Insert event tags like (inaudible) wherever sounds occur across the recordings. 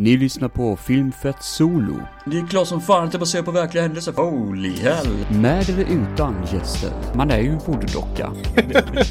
Ni lyssnar på Filmfett Solo. Det är klart som fan att det baserar på verkliga händelser. Holy hell. Med eller utan gäster. Man är ju en voodoo-docka.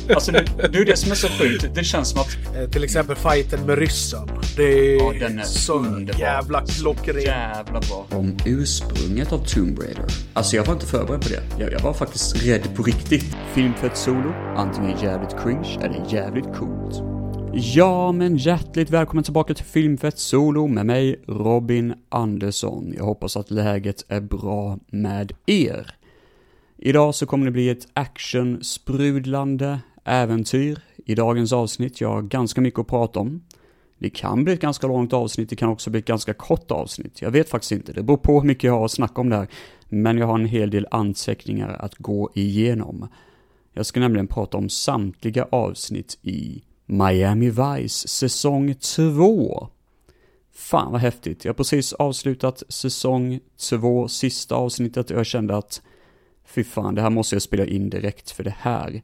(laughs) Alltså det, det är det som är så sjukt. Det känns som att... Eh, Till exempel fighten med ryssen. Det är, Ja, den är så underbar. jävla klockren. Jävla bra. Om ursprunget av Tomb Raider. Alltså jag var inte förberedd på det. Jag, jag var faktiskt rädd på riktigt. Filmfett Solo. Antingen jävligt cringe eller jävligt coolt. Ja, men hjärtligt välkommen tillbaka till Filmfett Solo med mig, Robin Andersson. Jag hoppas att läget är bra med er. Idag så kommer det bli ett action-sprudlande äventyr i dagens avsnitt. Jag har ganska mycket att prata om. Det kan bli ett ganska långt avsnitt, det kan också bli ett ganska kort avsnitt. Jag vet faktiskt inte, det beror på hur mycket jag har att snacka om där. Men jag har en hel del anteckningar att gå igenom. Jag ska nämligen prata om samtliga avsnitt i Miami Vice säsong 2. Fan vad häftigt. Jag har precis avslutat säsong 2, sista avsnittet och jag kände att fy fan, det här måste jag spela in direkt för det här.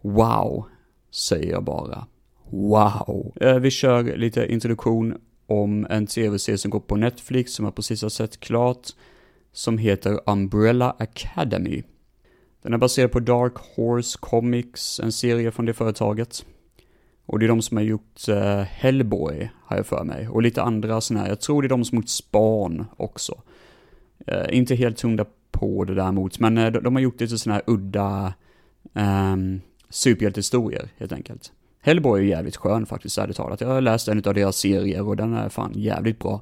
Wow, säger jag bara. Wow. Eh, vi kör lite introduktion om en tv-serie som går på Netflix som jag precis har sett klart. Som heter Umbrella Academy. Den är baserad på Dark Horse Comics, en serie från det företaget. Och det är de som har gjort eh, Hellboy, har jag för mig. Och lite andra sådana här, jag tror det är de som har gjort Span också. Eh, inte helt hundra på det däremot, men eh, de, de har gjort lite sådana här udda eh, superhjältehistorier, helt enkelt. Hellboy är jävligt skön faktiskt, ärligt talat. Jag har läst en av deras serier och den är fan jävligt bra.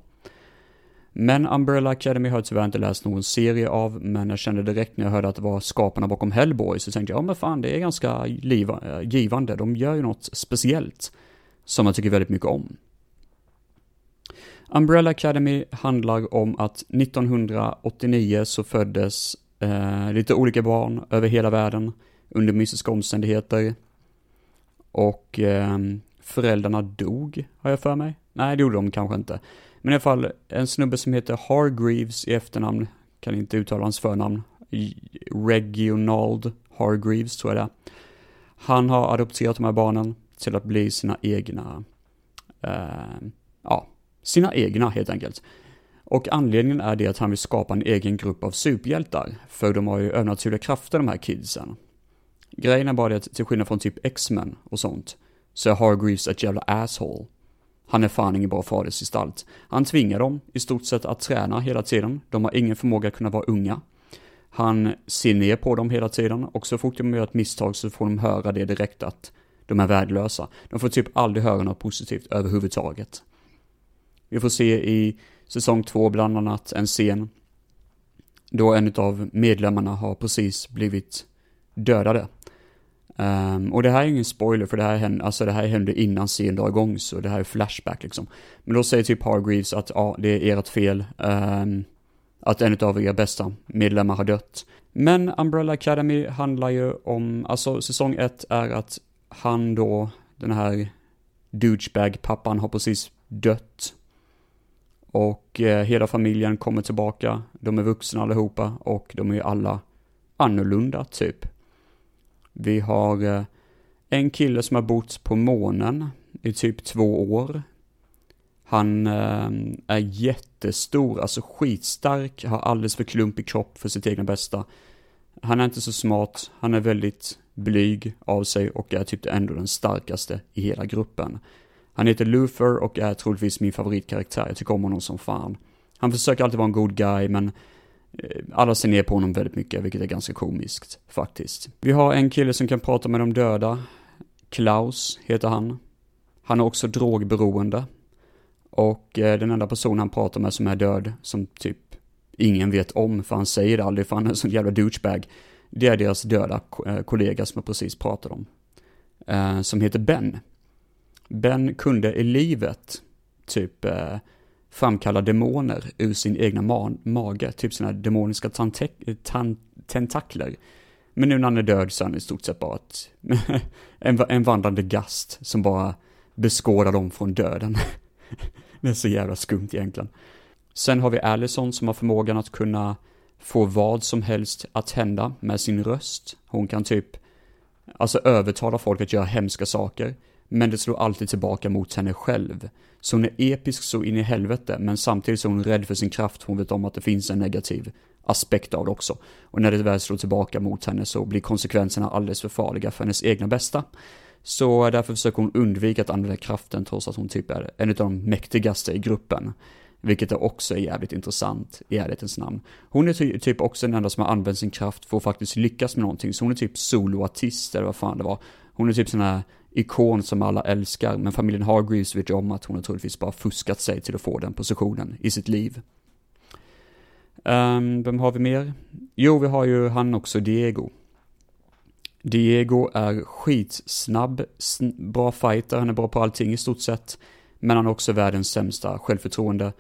Men Umbrella Academy har jag tyvärr inte läst någon serie av, men jag kände direkt när jag hörde att det var skaparna bakom Hellboy, så tänkte jag, ja men fan det är ganska liva, eh, givande, de gör ju något speciellt, som jag tycker väldigt mycket om. Umbrella Academy handlar om att 1989 så föddes eh, lite olika barn över hela världen under mystiska omständigheter. Och eh, föräldrarna dog, har jag för mig. Nej, det gjorde de kanske inte. Men i alla fall, en snubbe som heter Hargreaves i efternamn, kan inte uttala hans förnamn, Regionald Hargreaves tror jag det är. Han har adopterat de här barnen till att bli sina egna, eh, ja, sina egna helt enkelt. Och anledningen är det att han vill skapa en egen grupp av superhjältar, för de har ju övernaturliga krafter de här kidsen. Grejen är bara det att till skillnad från typ X-Men och sånt, så är Hargreaves ett jävla asshole. Han är fan ingen bra fadersgestalt. Han tvingar dem i stort sett att träna hela tiden. De har ingen förmåga att kunna vara unga. Han ser ner på dem hela tiden och så fort de gör ett misstag så får de höra det direkt att de är värdelösa. De får typ aldrig höra något positivt överhuvudtaget. Vi får se i säsong två bland annat en scen då en av medlemmarna har precis blivit dödade. Um, och det här är ingen spoiler för det här hände, alltså det här hände innan serien drar igång så det här är flashback liksom. Men då säger typ Hargreaves att ja, det är ert fel. Um, att en av era bästa medlemmar har dött. Men Umbrella Academy handlar ju om, alltså säsong ett är att han då, den här douchebag-pappan har precis dött. Och eh, hela familjen kommer tillbaka, de är vuxna allihopa och de är ju alla annorlunda typ. Vi har eh, en kille som har bott på månen i typ två år. Han eh, är jättestor, alltså skitstark, har alldeles för klumpig kropp för sitt egna bästa. Han är inte så smart, han är väldigt blyg av sig och är typ ändå den starkaste i hela gruppen. Han heter Luther och är troligtvis min favoritkaraktär, jag tycker om honom som fan. Han försöker alltid vara en god guy, men Eh, alla ser ner på honom väldigt mycket, vilket är ganska komiskt faktiskt. Vi har en kille som kan prata med de döda. Klaus heter han. Han är också drogberoende. Och eh, den enda personen han pratar med som är död, som typ ingen vet om, för han säger det aldrig, för han är en sån jävla douchebag. Det är deras döda eh, kollega som jag precis pratade om. Som heter Ben. Ben kunde i livet typ framkallar framkalla demoner ur sin egna ma mage, typ sina demoniska tentakler. Men nu när han är död så är han i stort sett bara ett, (laughs) en, en vandrande gast som bara beskådar dem från döden. (laughs) det är så jävla skumt egentligen. Sen har vi Allison som har förmågan att kunna få vad som helst att hända med sin röst. Hon kan typ, alltså övertala folk att göra hemska saker men det slår alltid tillbaka mot henne själv. Så hon är episk så in i helvete, men samtidigt så är hon rädd för sin kraft, hon vet om att det finns en negativ aspekt av det också. Och när det väl slår tillbaka mot henne så blir konsekvenserna alldeles för farliga för hennes egna bästa. Så därför försöker hon undvika att använda kraften trots att hon typ är en av de mäktigaste i gruppen. Vilket är också är jävligt intressant i ärlighetens namn. Hon är ty typ också den enda som har använt sin kraft för att faktiskt lyckas med någonting. Så hon är typ soloartist eller vad fan det var. Hon är typ sån här ikon som alla älskar. Men familjen Hargreaves vet ju om att hon har troligtvis bara fuskat sig till att få den positionen i sitt liv. Um, vem har vi mer? Jo, vi har ju han också, Diego. Diego är skitsnabb, bra fighter, han är bra på allting i stort sett. Men han har också världens sämsta självförtroende.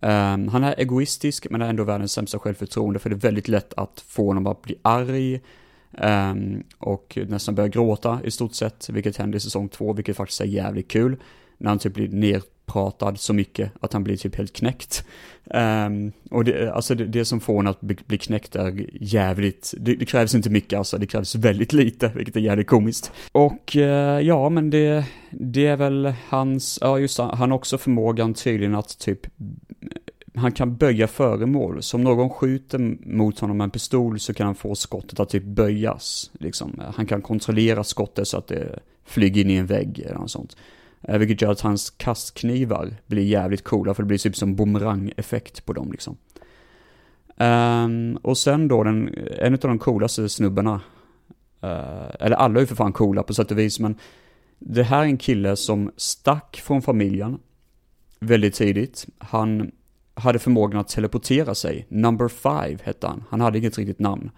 Um, han är egoistisk men är ändå världens sämsta självförtroende för det är väldigt lätt att få honom att bli arg. Um, och nästan börjar gråta i stort sett, vilket händer i säsong två, vilket faktiskt är jävligt kul. När han typ blir nerpratad så mycket att han blir typ helt knäckt. Um, och det, alltså det, det, som får honom att bli, bli knäckt är jävligt, det, det, krävs inte mycket alltså, det krävs väldigt lite, vilket är jävligt komiskt. Och uh, ja, men det, det är väl hans, ja just han har också förmågan tydligen att typ han kan böja föremål. Så om någon skjuter mot honom med en pistol så kan han få skottet att typ böjas. Liksom. Han kan kontrollera skottet så att det flyger in i en vägg eller något sånt. Eh, vilket gör att hans kastknivar blir jävligt coola för det blir typ som bumerang-effekt på dem liksom. Um, och sen då den, en av de coolaste snubbarna, uh, eller alla är ju för fan coola på sätt och vis, men det här är en kille som stack från familjen väldigt tidigt. Han hade förmågan att teleportera sig. Number five hette han. Han hade inget riktigt namn.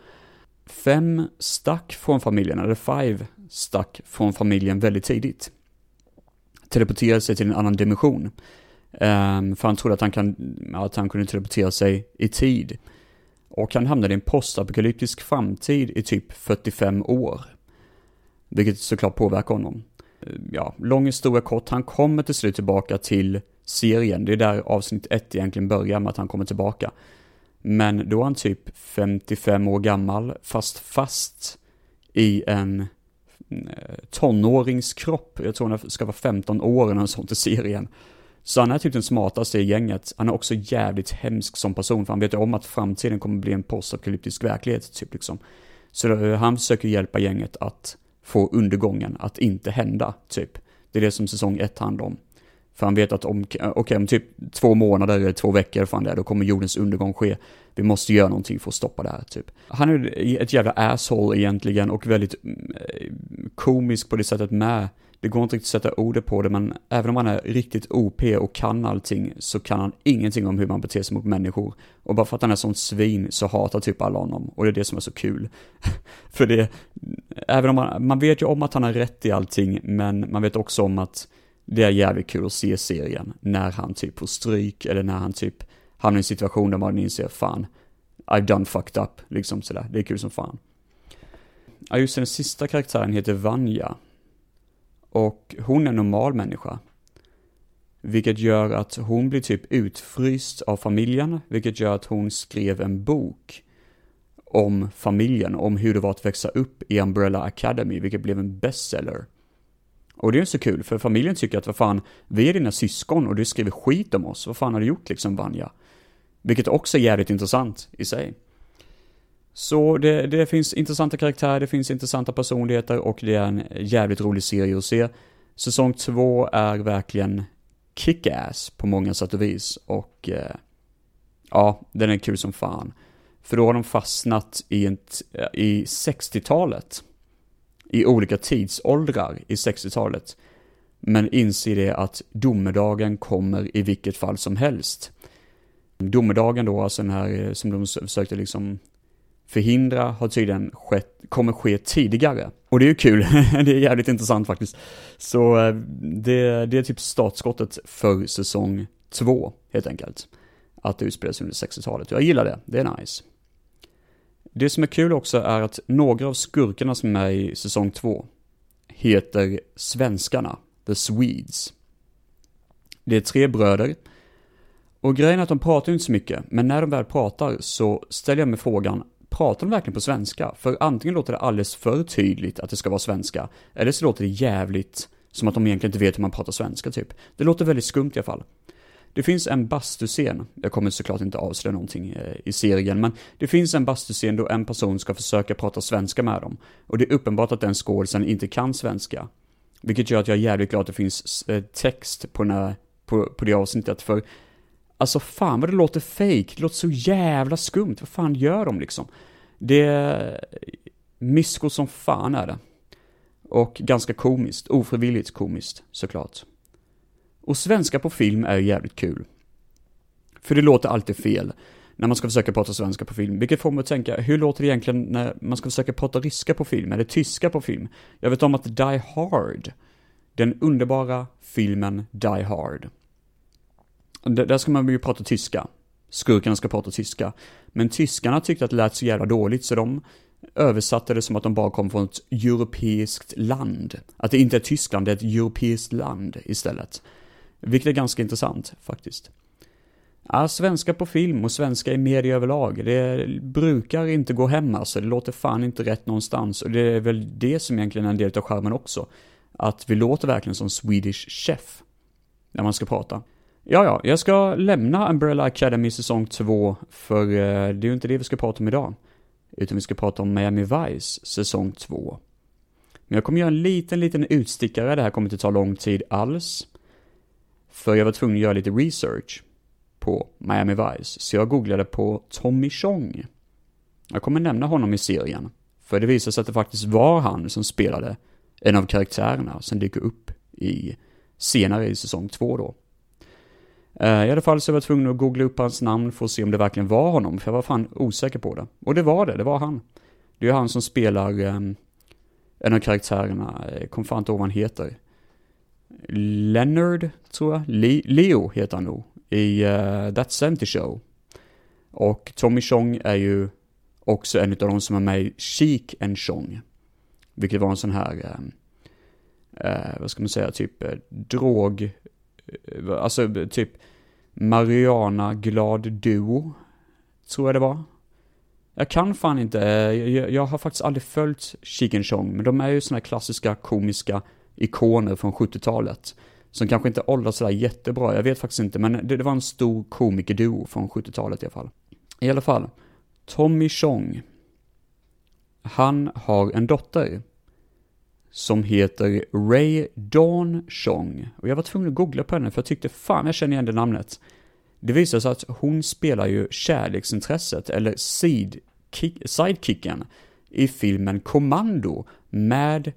Fem stack från familjen, eller five stack från familjen väldigt tidigt teleportera sig till en annan dimension. Um, för han trodde att han, kan, att han kunde teleportera sig i tid. Och han hamnade i en postapokalyptisk framtid i typ 45 år. Vilket såklart påverkar honom. Ehm, ja, lång historia kort, han kommer till slut tillbaka till serien. Det är där avsnitt 1 egentligen börjar med att han kommer tillbaka. Men då är han typ 55 år gammal, fast fast i en eh, tonåringskropp. Jag tror han ska vara 15 år eller något sånt i serien. Så han är typ den smartaste i gänget. Han är också jävligt hemsk som person, för han vet ju om att framtiden kommer bli en postapokalyptisk verklighet, typ liksom. Så då, eh, han försöker hjälpa gänget att få undergången att inte hända, typ. Det är det som säsong 1 handlar om. För han vet att om, okej, okay, om typ två månader eller två veckor, fan det då kommer jordens undergång ske. Vi måste göra någonting för att stoppa det här, typ. Han är ett jävla asshole egentligen och väldigt mm, eh, komisk på det sättet med. Det går inte riktigt att sätta ordet på det, men även om han är riktigt OP och kan allting så kan han ingenting om hur man beter sig mot människor. Och bara för att han är sånt svin så hatar typ alla honom. Och det är det som är så kul. (laughs) för det, även om man, man vet ju om att han har rätt i allting, men man vet också om att det är jävligt kul att se serien när han typ får stryk eller när han typ hamnar i en situation där man inser fan, I've done fucked up, liksom sådär. Det är kul som fan. Ja, just den sista karaktären heter Vanja. Och hon är normal människa. Vilket gör att hon blir typ utfryst av familjen, vilket gör att hon skrev en bok om familjen, om hur det var att växa upp i Umbrella Academy, vilket blev en bestseller. Och det är ju så kul, för familjen tycker att vad fan, vi är dina syskon och du skriver skit om oss. Vad fan har du gjort liksom, Vanja? Vilket också är jävligt intressant i sig. Så det, det finns intressanta karaktärer, det finns intressanta personligheter och det är en jävligt rolig serie att se. Säsong två är verkligen kick-ass på många sätt och vis och eh, ja, den är kul som fan. För då har de fastnat i, ett, eh, i 60-talet i olika tidsåldrar i 60-talet. Men inser det att domedagen kommer i vilket fall som helst. Domedagen då, alltså den här eh, som de försökte liksom förhindra, har tydligen skett, kommer ske tidigare. Och det är ju kul, (laughs) det är jävligt intressant faktiskt. Så eh, det, det är typ startskottet för säsong två, helt enkelt. Att det utspelas under 60-talet. Jag gillar det, det är nice. Det som är kul också är att några av skurkarna som är i säsong 2 heter Svenskarna, The Swedes. Det är tre bröder. Och grejen är att de pratar inte så mycket, men när de väl pratar så ställer jag mig frågan, pratar de verkligen på svenska? För antingen låter det alldeles för tydligt att det ska vara svenska, eller så låter det jävligt Som att de egentligen inte vet hur man pratar svenska typ. Det låter väldigt skumt i alla fall. Det finns en bastuscen, jag kommer såklart inte avslöja någonting eh, i serien, men det finns en bastuscen då en person ska försöka prata svenska med dem. Och det är uppenbart att den skådisen inte kan svenska. Vilket gör att jag är jävligt glad att det finns eh, text på, när, på, på det avsnittet, för alltså fan vad det låter fake, det låter så jävla skumt, vad fan gör de liksom? Det är eh, mysko som fan är det. Och ganska komiskt, ofrivilligt komiskt såklart. Och svenska på film är jävligt kul. För det låter alltid fel när man ska försöka prata svenska på film. Vilket får mig att tänka, hur låter det egentligen när man ska försöka prata ryska på film, eller tyska på film? Jag vet om att Die Hard, den underbara filmen Die Hard. Där ska man ju prata tyska. Skurkarna ska prata tyska. Men tyskarna tyckte att det lät så jävla dåligt så de översatte det som att de bara kom från ett europeiskt land. Att det inte är Tyskland, det är ett europeiskt land istället. Vilket är ganska intressant faktiskt. Ja, svenska på film och svenska i media överlag, det brukar inte gå hem alltså. Det låter fan inte rätt någonstans och det är väl det som egentligen är en del av skärmen också. Att vi låter verkligen som Swedish Chef. När man ska prata. Ja, ja, jag ska lämna Umbrella Academy säsong 2 för eh, det är ju inte det vi ska prata om idag. Utan vi ska prata om Miami Vice säsong 2. Men jag kommer göra en liten, liten utstickare, det här kommer inte ta lång tid alls. För jag var tvungen att göra lite research på Miami Vice, så jag googlade på Tommy Chong. Jag kommer nämna honom i serien, för det visar sig att det faktiskt var han som spelade en av karaktärerna som dyker upp i senare i säsong två då. Eh, I alla fall så var jag tvungen att googla upp hans namn för att se om det verkligen var honom, för jag var fan osäker på det. Och det var det, det var han. Det är han som spelar ehm, en av karaktärerna, jag kommer fan inte ihåg vad han heter. Leonard, tror jag. Le Leo heter han nog. I uh, That 70 Show. Och Tommy Chong är ju också en av de som är med i Chic and Chong. Vilket var en sån här, um, uh, vad ska man säga, typ uh, drog, alltså typ Mariana Glad Duo. Tror jag det var. Jag kan fan inte, jag, jag har faktiskt aldrig följt Chic and Chong, men de är ju såna här klassiska komiska ikoner från 70-talet. Som kanske inte åldras sådär jättebra, jag vet faktiskt inte, men det, det var en stor komikerduo från 70-talet i alla fall. I alla fall, Tommy Chong. Han har en dotter. Som heter Ray Dawn Chong. Och jag var tvungen att googla på henne för jag tyckte fan jag känner igen det namnet. Det visar sig att hon spelar ju kärleksintresset, eller sidekicken, i filmen Commando med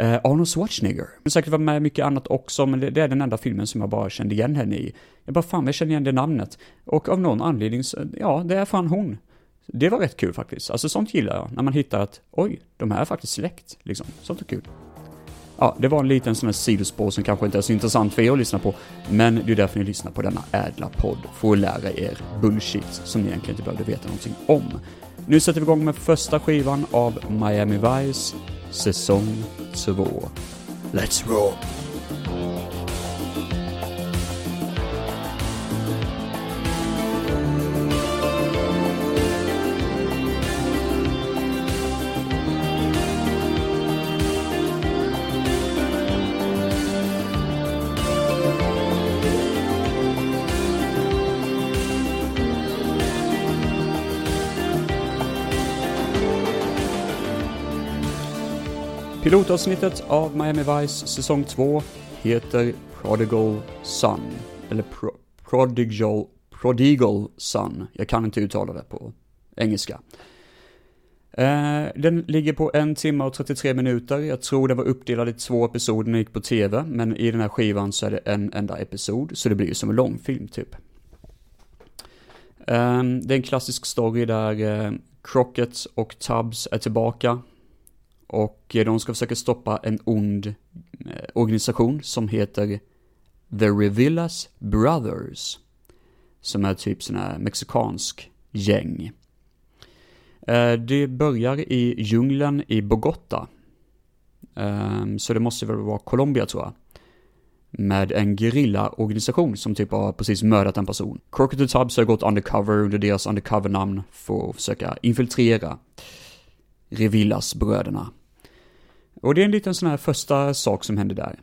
Uh, Arnold Schwarzenegger. Hon har säkert varit med mycket annat också, men det, det, är den enda filmen som jag bara kände igen henne i. Jag bara, fan jag känner igen det namnet. Och av någon anledning, så, ja, det är fan hon. Det var rätt kul faktiskt. Alltså sånt gillar jag, när man hittar att, oj, de här är faktiskt släkt, liksom. Sånt är kul. Ja, det var en liten sån här sidospår som kanske inte är så intressant för er att lyssna på, men det är därför ni lyssnar på denna ädla podd, för att lära er bullshit som ni egentligen inte behövde veta någonting om. Nu sätter vi igång med första skivan av Miami Vice, säsong 2. Let's roll! Pilotavsnittet av Miami Vice säsong 2 heter Prodigal Son. Eller Pro Prodigal, Prodigal Son. Jag kan inte uttala det på engelska. Eh, den ligger på en timme och 33 minuter. Jag tror den var uppdelad i två episoder när den gick på tv. Men i den här skivan så är det en enda episod. Så det blir som en långfilm typ. Eh, det är en klassisk story där eh, Crockett och Tubbs är tillbaka och eh, de ska försöka stoppa en ond eh, organisation som heter The Revillas Brothers. Som är typ sån här mexikansk gäng. Eh, det börjar i djungeln i Bogotá. Ehm, så det måste väl vara Colombia tror jag. Med en gerillaorganisation som typ har precis mördat en person. Crocodile Tubbs har gått undercover under deras undercover-namn för att försöka infiltrera Revillas bröderna. Och det är en liten sån här första sak som händer där.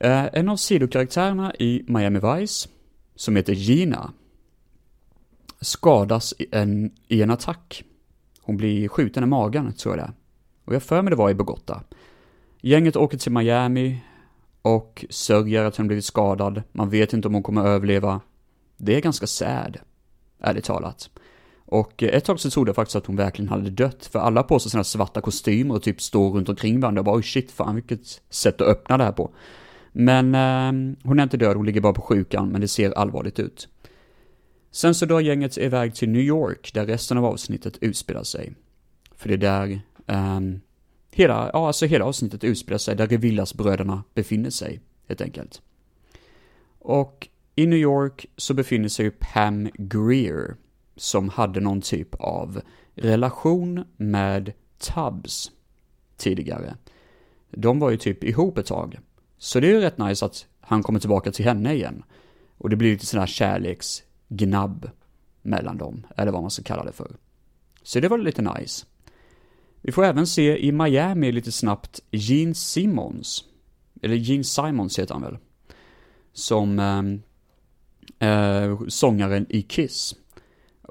Eh, en av sidokaraktärerna i Miami Vice, som heter Gina, skadas i en, i en attack. Hon blir skjuten i magen, tror jag det är. Och jag för mig det var i Bogota. Gänget åker till Miami och sörjer att hon blivit skadad. Man vet inte om hon kommer överleva. Det är ganska sad, ärligt talat. Och eh, ett tag så trodde jag faktiskt att hon verkligen hade dött, för alla på sig sina svarta kostymer och typ står runt omkring varandra och bara oj shit, fan vilket sätt att öppna det här på. Men eh, hon är inte död, hon ligger bara på sjukan, men det ser allvarligt ut. Sen så drar gänget iväg till New York, där resten av avsnittet utspelar sig. För det är där eh, hela, ja alltså hela avsnittet utspelar sig, där Revillas-bröderna befinner sig, helt enkelt. Och i New York så befinner sig Pam Greer, som hade någon typ av relation med Tubbs tidigare. De var ju typ ihop ett tag. Så det är ju rätt nice att han kommer tillbaka till henne igen. Och det blir lite sån här kärleksgnabb mellan dem, eller vad man ska kalla det för. Så det var lite nice. Vi får även se i Miami lite snabbt Gene Simmons, eller Gene Simons heter han väl, som eh, eh, sångaren i Kiss.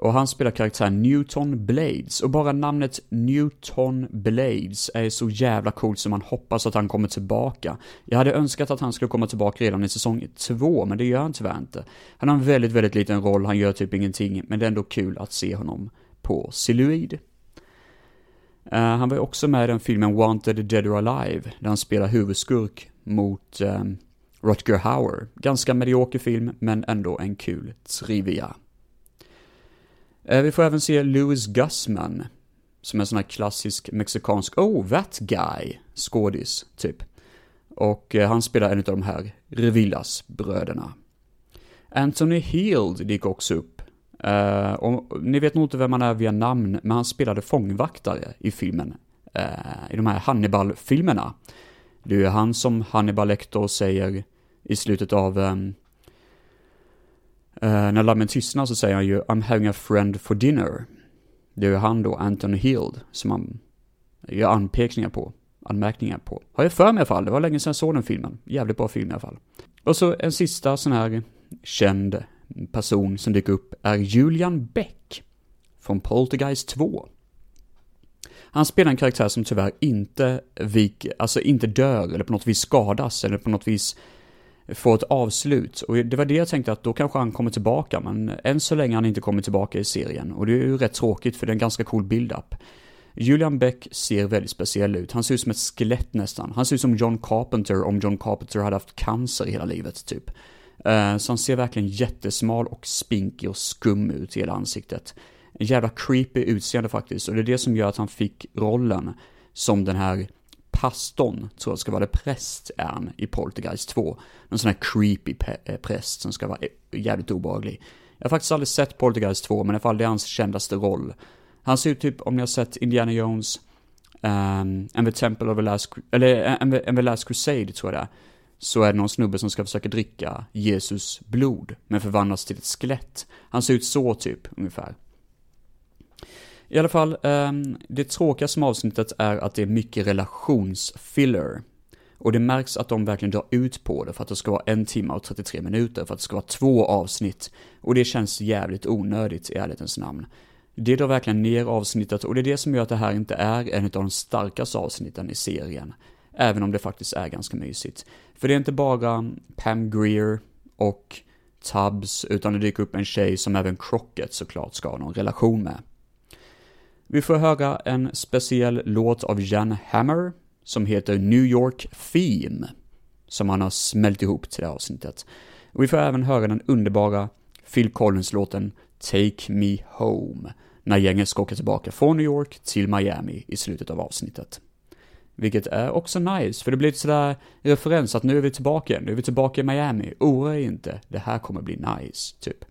Och han spelar karaktären Newton Blades. Och bara namnet Newton Blades är så jävla coolt som man hoppas att han kommer tillbaka. Jag hade önskat att han skulle komma tillbaka redan i säsong två, men det gör han tyvärr inte. Han har en väldigt, väldigt liten roll, han gör typ ingenting, men det är ändå kul att se honom på Siluid. Uh, han var också med i den filmen Wanted Dead or Alive, där han spelar huvudskurk mot um, Rutger Hauer. Ganska medioker film, men ändå en kul trivia. Eh, vi får även se Louis Gussman, som är en sån här klassisk mexikansk, oh, that guy, skådis, typ. Och eh, han spelar en av de här Revillas-bröderna. Anthony Heald dyker också upp. Uh, och ni vet nog inte vem han är via namn, men han spelade fångvaktare i filmen. Uh, I de här Hannibal-filmerna. Det är ju han som Hannibal Lecter säger i slutet av um, Eh, när lammen tystnar så säger han ju I'm having a friend for dinner. Det är ju han då, Anthony Hild, som han gör anpekningar på, anmärkningar på. Har jag för mig i alla fall, det var länge sedan jag såg den filmen. Jävligt bra film i alla fall. Och så en sista sån här känd person som dyker upp är Julian Beck från Poltergeist 2. Han spelar en karaktär som tyvärr inte vik, alltså inte dör eller på något vis skadas eller på något vis få ett avslut. Och det var det jag tänkte att då kanske han kommer tillbaka, men än så länge har han inte kommit tillbaka i serien. Och det är ju rätt tråkigt för det är en ganska cool build-up. Julian Beck ser väldigt speciell ut. Han ser ut som ett skelett nästan. Han ser ut som John Carpenter om John Carpenter hade haft cancer hela livet, typ. Eh, så han ser verkligen jättesmal och spinkig och skum ut i hela ansiktet. En jävla creepy utseende faktiskt, och det är det som gör att han fick rollen som den här pastorn, tror jag ska vara det präst är han i Poltergeist 2. Någon sån här creepy eh, präst som ska vara eh, jävligt obehaglig. Jag har faktiskt aldrig sett Poltergeist 2, men i alla fall det är hans kändaste roll. Han ser ut typ, om ni har sett Indiana Jones, um, and the Temple of the Last, eller eh, and, the, and the Last Crusade tror jag det är. Så är det någon snubbe som ska försöka dricka Jesus blod, men förvandlas till ett skelett. Han ser ut så typ, ungefär. I alla fall, ehm, det tråkiga som avsnittet är att det är mycket relationsfiller. Och det märks att de verkligen drar ut på det för att det ska vara en timme och 33 minuter, för att det ska vara två avsnitt. Och det känns jävligt onödigt i ärlighetens namn. Det drar verkligen ner avsnittet och det är det som gör att det här inte är en av de starkaste avsnitten i serien. Även om det faktiskt är ganska mysigt. För det är inte bara Pam Greer och Tubbs, utan det dyker upp en tjej som även Crockett såklart ska ha någon relation med. Vi får höra en speciell låt av Jan Hammer som heter New York Theme, som han har smält ihop till det här avsnittet. Och vi får även höra den underbara Phil Collins-låten Take Me Home, när gänget ska åka tillbaka från New York till Miami i slutet av avsnittet. Vilket är också nice, för det blir lite sådär referens att nu är vi tillbaka igen, nu är vi tillbaka i Miami, oroa er inte, det här kommer bli nice, typ.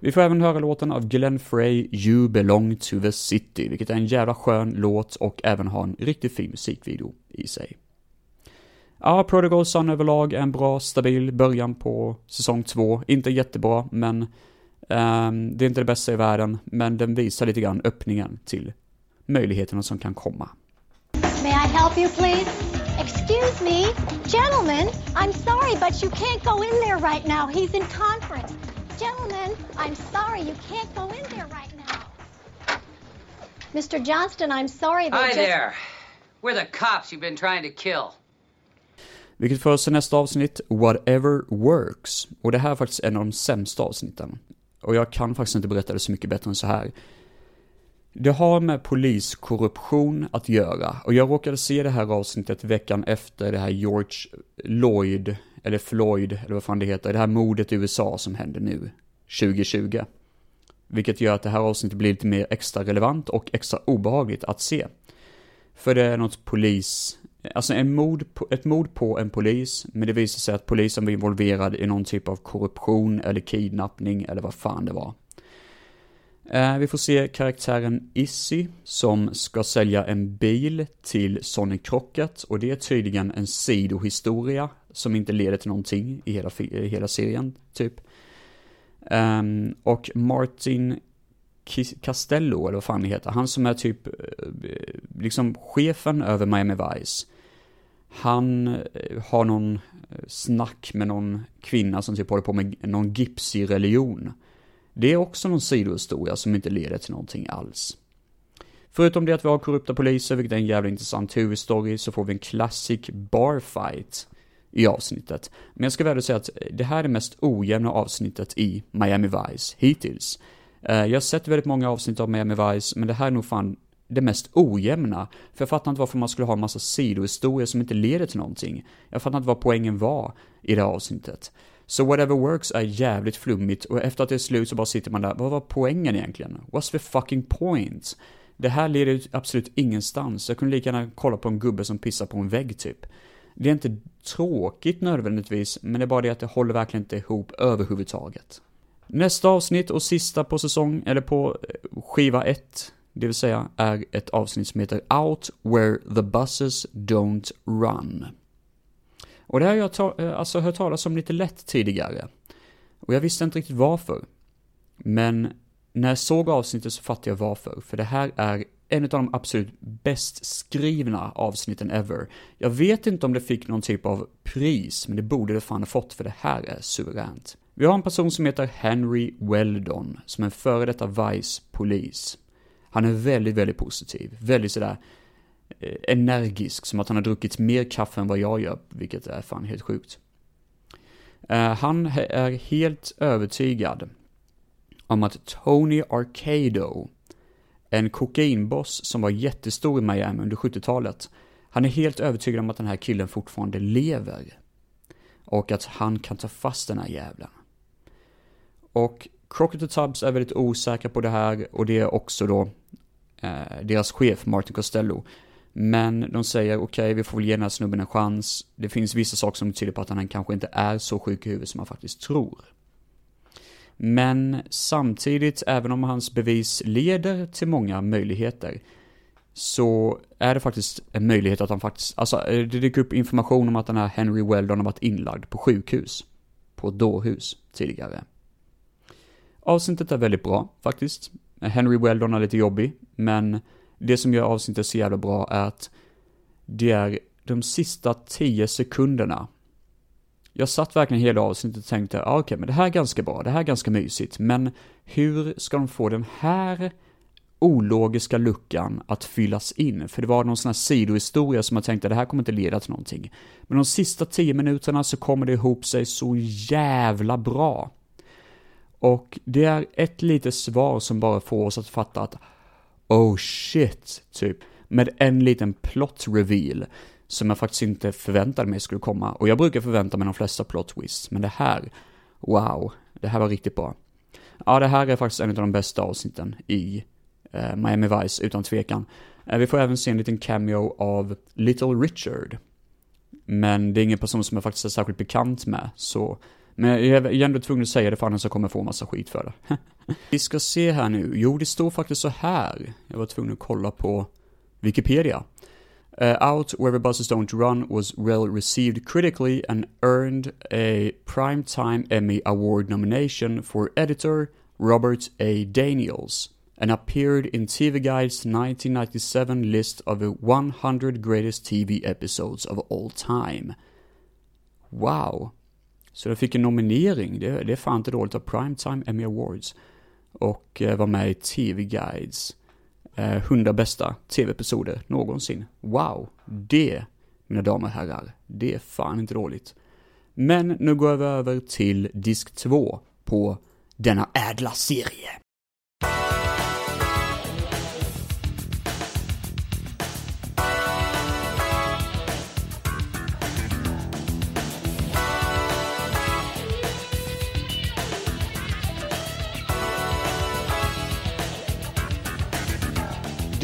Vi får även höra låten av Glenn Frey, You belong to the city, vilket är en jävla skön låt och även har en riktigt fin musikvideo i sig. Ja, Prodigal Son överlag är en bra, stabil början på säsong två. Inte jättebra, men um, det är inte det bästa i världen, men den visar lite grann öppningen till möjligheterna som kan komma. May I help you please? Excuse me, gentlemen, I'm sorry, but you can't go in there right now. He's in conference. Gentlemen, I'm sorry, you can't go in there right now. Mr. Johnston, I'm sorry. they Hi just... there. We're the cops you've been trying to kill. Vilket för oss till nästa avsnitt, Whatever Works. Och det här är faktiskt en av de sämsta avsnitten. Och jag kan faktiskt inte berätta det så mycket bättre än så här. Det har med poliskorruption att göra. Och jag råkade se det här avsnittet veckan efter det här George Lloyd, eller Floyd, eller vad fan det heter, det här mordet i USA som händer nu, 2020. Vilket gör att det här avsnittet blir lite mer extra relevant och extra obehagligt att se. För det är något polis, alltså en mord på, ett mord på en polis, men det visar sig att polisen var involverad i någon typ av korruption eller kidnappning eller vad fan det var. Eh, vi får se karaktären Issy som ska sälja en bil till Sonny Crockett och det är tydligen en sidohistoria som inte leder till någonting i hela, i hela serien, typ. Ehm, och Martin Castello, eller vad fan det heter, han som är typ, eh, liksom chefen över Miami Vice. Han eh, har någon snack med någon kvinna som typ håller på med någon gipsig religion. Det är också någon sidohistoria som inte leder till någonting alls. Förutom det att vi har korrupta poliser, vilket är en jävligt intressant huvudstory, så får vi en classic barfight i avsnittet. Men jag ska väl säga att det här är det mest ojämna avsnittet i Miami Vice hittills. Eh, jag har sett väldigt många avsnitt av Miami Vice, men det här är nog fan det mest ojämna. För jag fattar inte varför man skulle ha en massa sidohistorier som inte leder till någonting. Jag fattar inte vad poängen var i det här avsnittet. Så Whatever Works är jävligt flummigt och efter att det är slut så bara sitter man där, vad var poängen egentligen? What's the fucking point? Det här leder ju absolut ingenstans. Jag kunde lika gärna kolla på en gubbe som pissar på en vägg typ. Det är inte tråkigt nödvändigtvis, men det är bara det att det håller verkligen inte ihop överhuvudtaget. Nästa avsnitt och sista på säsong, eller på eh, skiva 1, det vill säga, är ett avsnitt som heter Out Where the Buses Don't Run. Och det har jag ta- eh, alltså hört talas om lite lätt tidigare. Och jag visste inte riktigt varför. Men när jag såg avsnittet så fattade jag varför. För det här är en av de absolut bäst skrivna avsnitten ever. Jag vet inte om det fick någon typ av pris, men det borde det fan ha fått för det här är suveränt. Vi har en person som heter Henry Weldon, som är en före detta Vice-polis. Han är väldigt, väldigt positiv. Väldigt sådär Eh, energisk, som att han har druckit mer kaffe än vad jag gör, vilket är fan helt sjukt. Eh, han är helt övertygad om att Tony Arcado, en kokainboss som var jättestor i Miami under 70-talet, han är helt övertygad om att den här killen fortfarande lever. Och att han kan ta fast den här jävlen. Och Crockett och Tubbs är väldigt osäkra på det här och det är också då eh, deras chef Martin Costello. Men de säger okej, vi får väl ge den här snubben en chans. Det finns vissa saker som tyder på att han kanske inte är så sjuk i huvudet som man faktiskt tror. Men samtidigt, även om hans bevis leder till många möjligheter, så är det faktiskt en möjlighet att han faktiskt, alltså eh, det dyker upp information om att den här Henry Weldon har varit inlagd på sjukhus. På ett dårhus tidigare. Avsnittet är väldigt bra, faktiskt. Henry Weldon är lite jobbig, men det som gör avsnittet så jävla bra är att det är de sista tio sekunderna. Jag satt verkligen hela avsnittet och tänkte, ah, okej, men det här är ganska bra, det här är ganska mysigt, men hur ska de få den här ologiska luckan att fyllas in? För det var någon sån här sidohistoria som jag tänkte, det här kommer inte leda till någonting. Men de sista tio minuterna så kommer det ihop sig så jävla bra. Och det är ett litet svar som bara får oss att fatta att oh shit, typ. Med en liten plot reveal som jag faktiskt inte förväntade mig skulle komma. Och jag brukar förvänta mig de flesta plot twists, men det här, wow, det här var riktigt bra. Ja, det här är faktiskt en av de bästa avsnitten i eh, Miami Vice, utan tvekan. Eh, vi får även se en liten cameo av Little Richard. Men det är ingen person som jag faktiskt är särskilt bekant med, så men jag är ändå tvungen att säga det för annars kommer jag få massa skit för det. (laughs) Vi ska se här nu. Jo, det står faktiskt så här. Jag var tvungen att kolla på Wikipedia. Uh, Out Where the Buses Don't Run was well received critically and earned a Primetime Emmy Award nomination for editor Robert A. Daniels and appeared in TV Guide's 1997 list of the 100 greatest TV episodes of all time. Wow. Så det fick en nominering, det, det är fan inte dåligt, av Primetime Emmy Awards. Och eh, var med i TV Guides eh, 100 bästa TV-episoder någonsin. Wow, det, mina damer och herrar, det är fan inte dåligt. Men nu går vi över till disk 2 på denna ädla serie.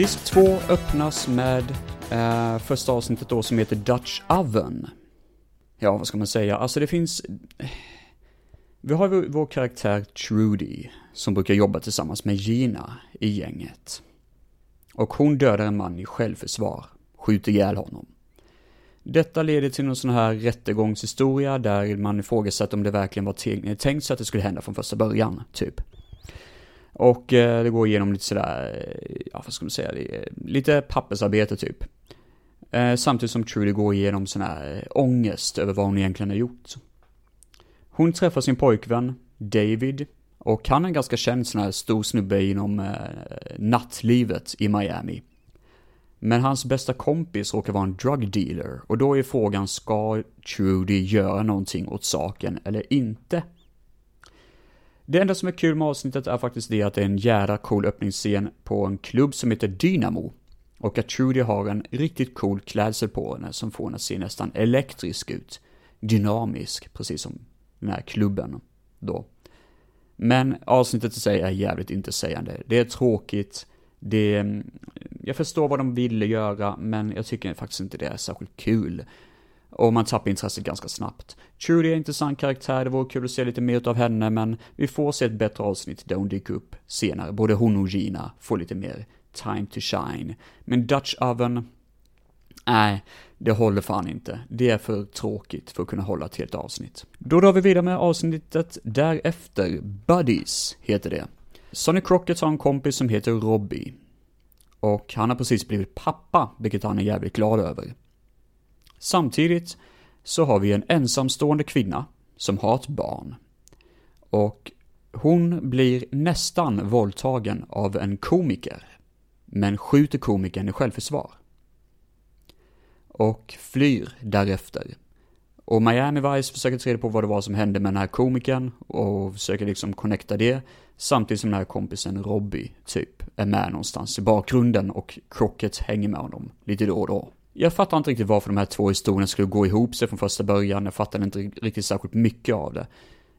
Disk 2 öppnas med eh, första avsnittet då som heter Dutch Oven. Ja, vad ska man säga? Alltså det finns... Eh, vi har vår, vår karaktär Trudy som brukar jobba tillsammans med Gina i gänget. Och hon dödar en man i självförsvar, skjuter ihjäl honom. Detta leder till någon sån här rättegångshistoria där man ifrågasätter om det verkligen var tänkt så att det skulle hända från första början, typ. Och eh, det går igenom lite sådär, eh, ja vad ska man säga, eh, lite pappersarbete typ. Eh, samtidigt som Trudy går igenom sån här eh, ångest över vad hon egentligen har gjort. Hon träffar sin pojkvän, David, och han är en ganska känd sån här stor snubbe inom eh, nattlivet i Miami. Men hans bästa kompis råkar vara en drug dealer och då är frågan, ska Trudy göra någonting åt saken eller inte? Det enda som är kul med avsnittet är faktiskt det att det är en jävla cool öppningsscen på en klubb som heter Dynamo. Och att Trudy har en riktigt cool klädsel på henne som får henne att se nästan elektrisk ut. Dynamisk, precis som den här klubben då. Men avsnittet i sig är jävligt intetsägande. Det är tråkigt, det... är, mm, Jag förstår vad de ville göra, men jag tycker faktiskt inte det är särskilt kul. Och man tappar intresset ganska snabbt. Trudy är en intressant karaktär, det vore kul att se lite mer av henne, men vi får se ett bättre avsnitt där hon dyker upp senare. Både hon och Gina får lite mer time to shine. Men Dutch Oven, nej, det håller fan inte. Det är för tråkigt för att kunna hålla ett helt avsnitt. Då drar vi vidare med avsnittet därefter. Buddies heter det. Sonny Crockett har en kompis som heter Robbie. Och han har precis blivit pappa, vilket han är jävligt glad över. Samtidigt så har vi en ensamstående kvinna som har ett barn. Och hon blir nästan våldtagen av en komiker, men skjuter komikern i självförsvar. Och flyr därefter. Och Miami Vice försöker ta reda på vad det var som hände med den här komikern och försöker liksom connecta det. Samtidigt som den här kompisen Robbie, typ, är med någonstans i bakgrunden och krocket hänger med honom lite då och då. Jag fattar inte riktigt varför de här två historierna skulle gå ihop sig från första början. Jag fattade inte riktigt särskilt mycket av det.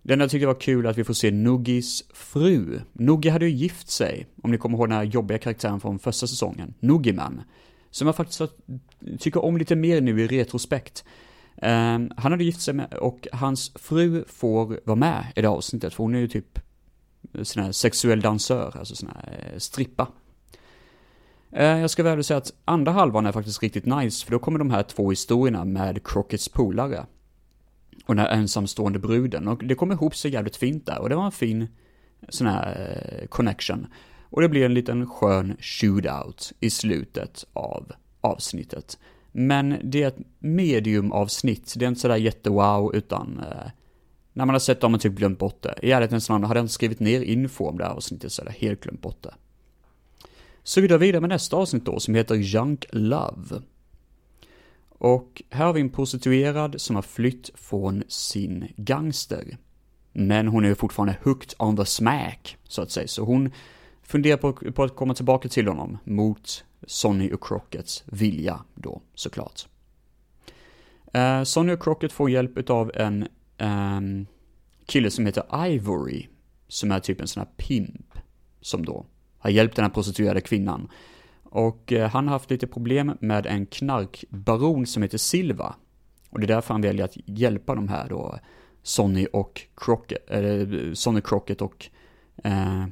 Det enda jag tyckte var kul är att vi får se Nuggis fru. Nuggi hade ju gift sig, om ni kommer ihåg den här jobbiga karaktären från första säsongen, Nuggiman. Som jag faktiskt tycker om lite mer nu i retrospekt. Um, han hade gift sig med, och hans fru får vara med i det avsnittet, för hon är ju typ eh, sån här sexuell dansör, alltså sån här eh, strippa. Eh, jag ska väl säga att andra halvan är faktiskt riktigt nice, för då kommer de här två historierna med Crockets polare. Och den här ensamstående bruden, och det kommer ihop sig jävligt fint där, och det var en fin sån här eh, connection. Och det blir en liten skön shootout i slutet av avsnittet. Men det är ett medium-avsnitt, det är inte sådär jättewow, utan eh, när man har sett dem har man typ glömt bort det. I ärlighetens namn, hade jag inte skrivit ner info om det här avsnittet så hade jag helt glömt bort det. Så vi drar vidare med nästa avsnitt då, som heter Junk Love. Och här har vi en prostituerad som har flytt från sin gangster. Men hon är fortfarande hooked on the smack, så att säga. Så hon funderar på, på att komma tillbaka till honom mot Sonny och Crockets vilja då, såklart. Eh, Sonny och Crockett får hjälp av en eh, kille som heter Ivory, som är typ en sån här pimp, som då har hjälpt den här prostituerade kvinnan. Och eh, han har haft lite problem med en knarkbaron som heter Silva. Och det är därför han väljer att hjälpa de här då, Sonny och Crockett, eller eh, Sonny Crockett och eh,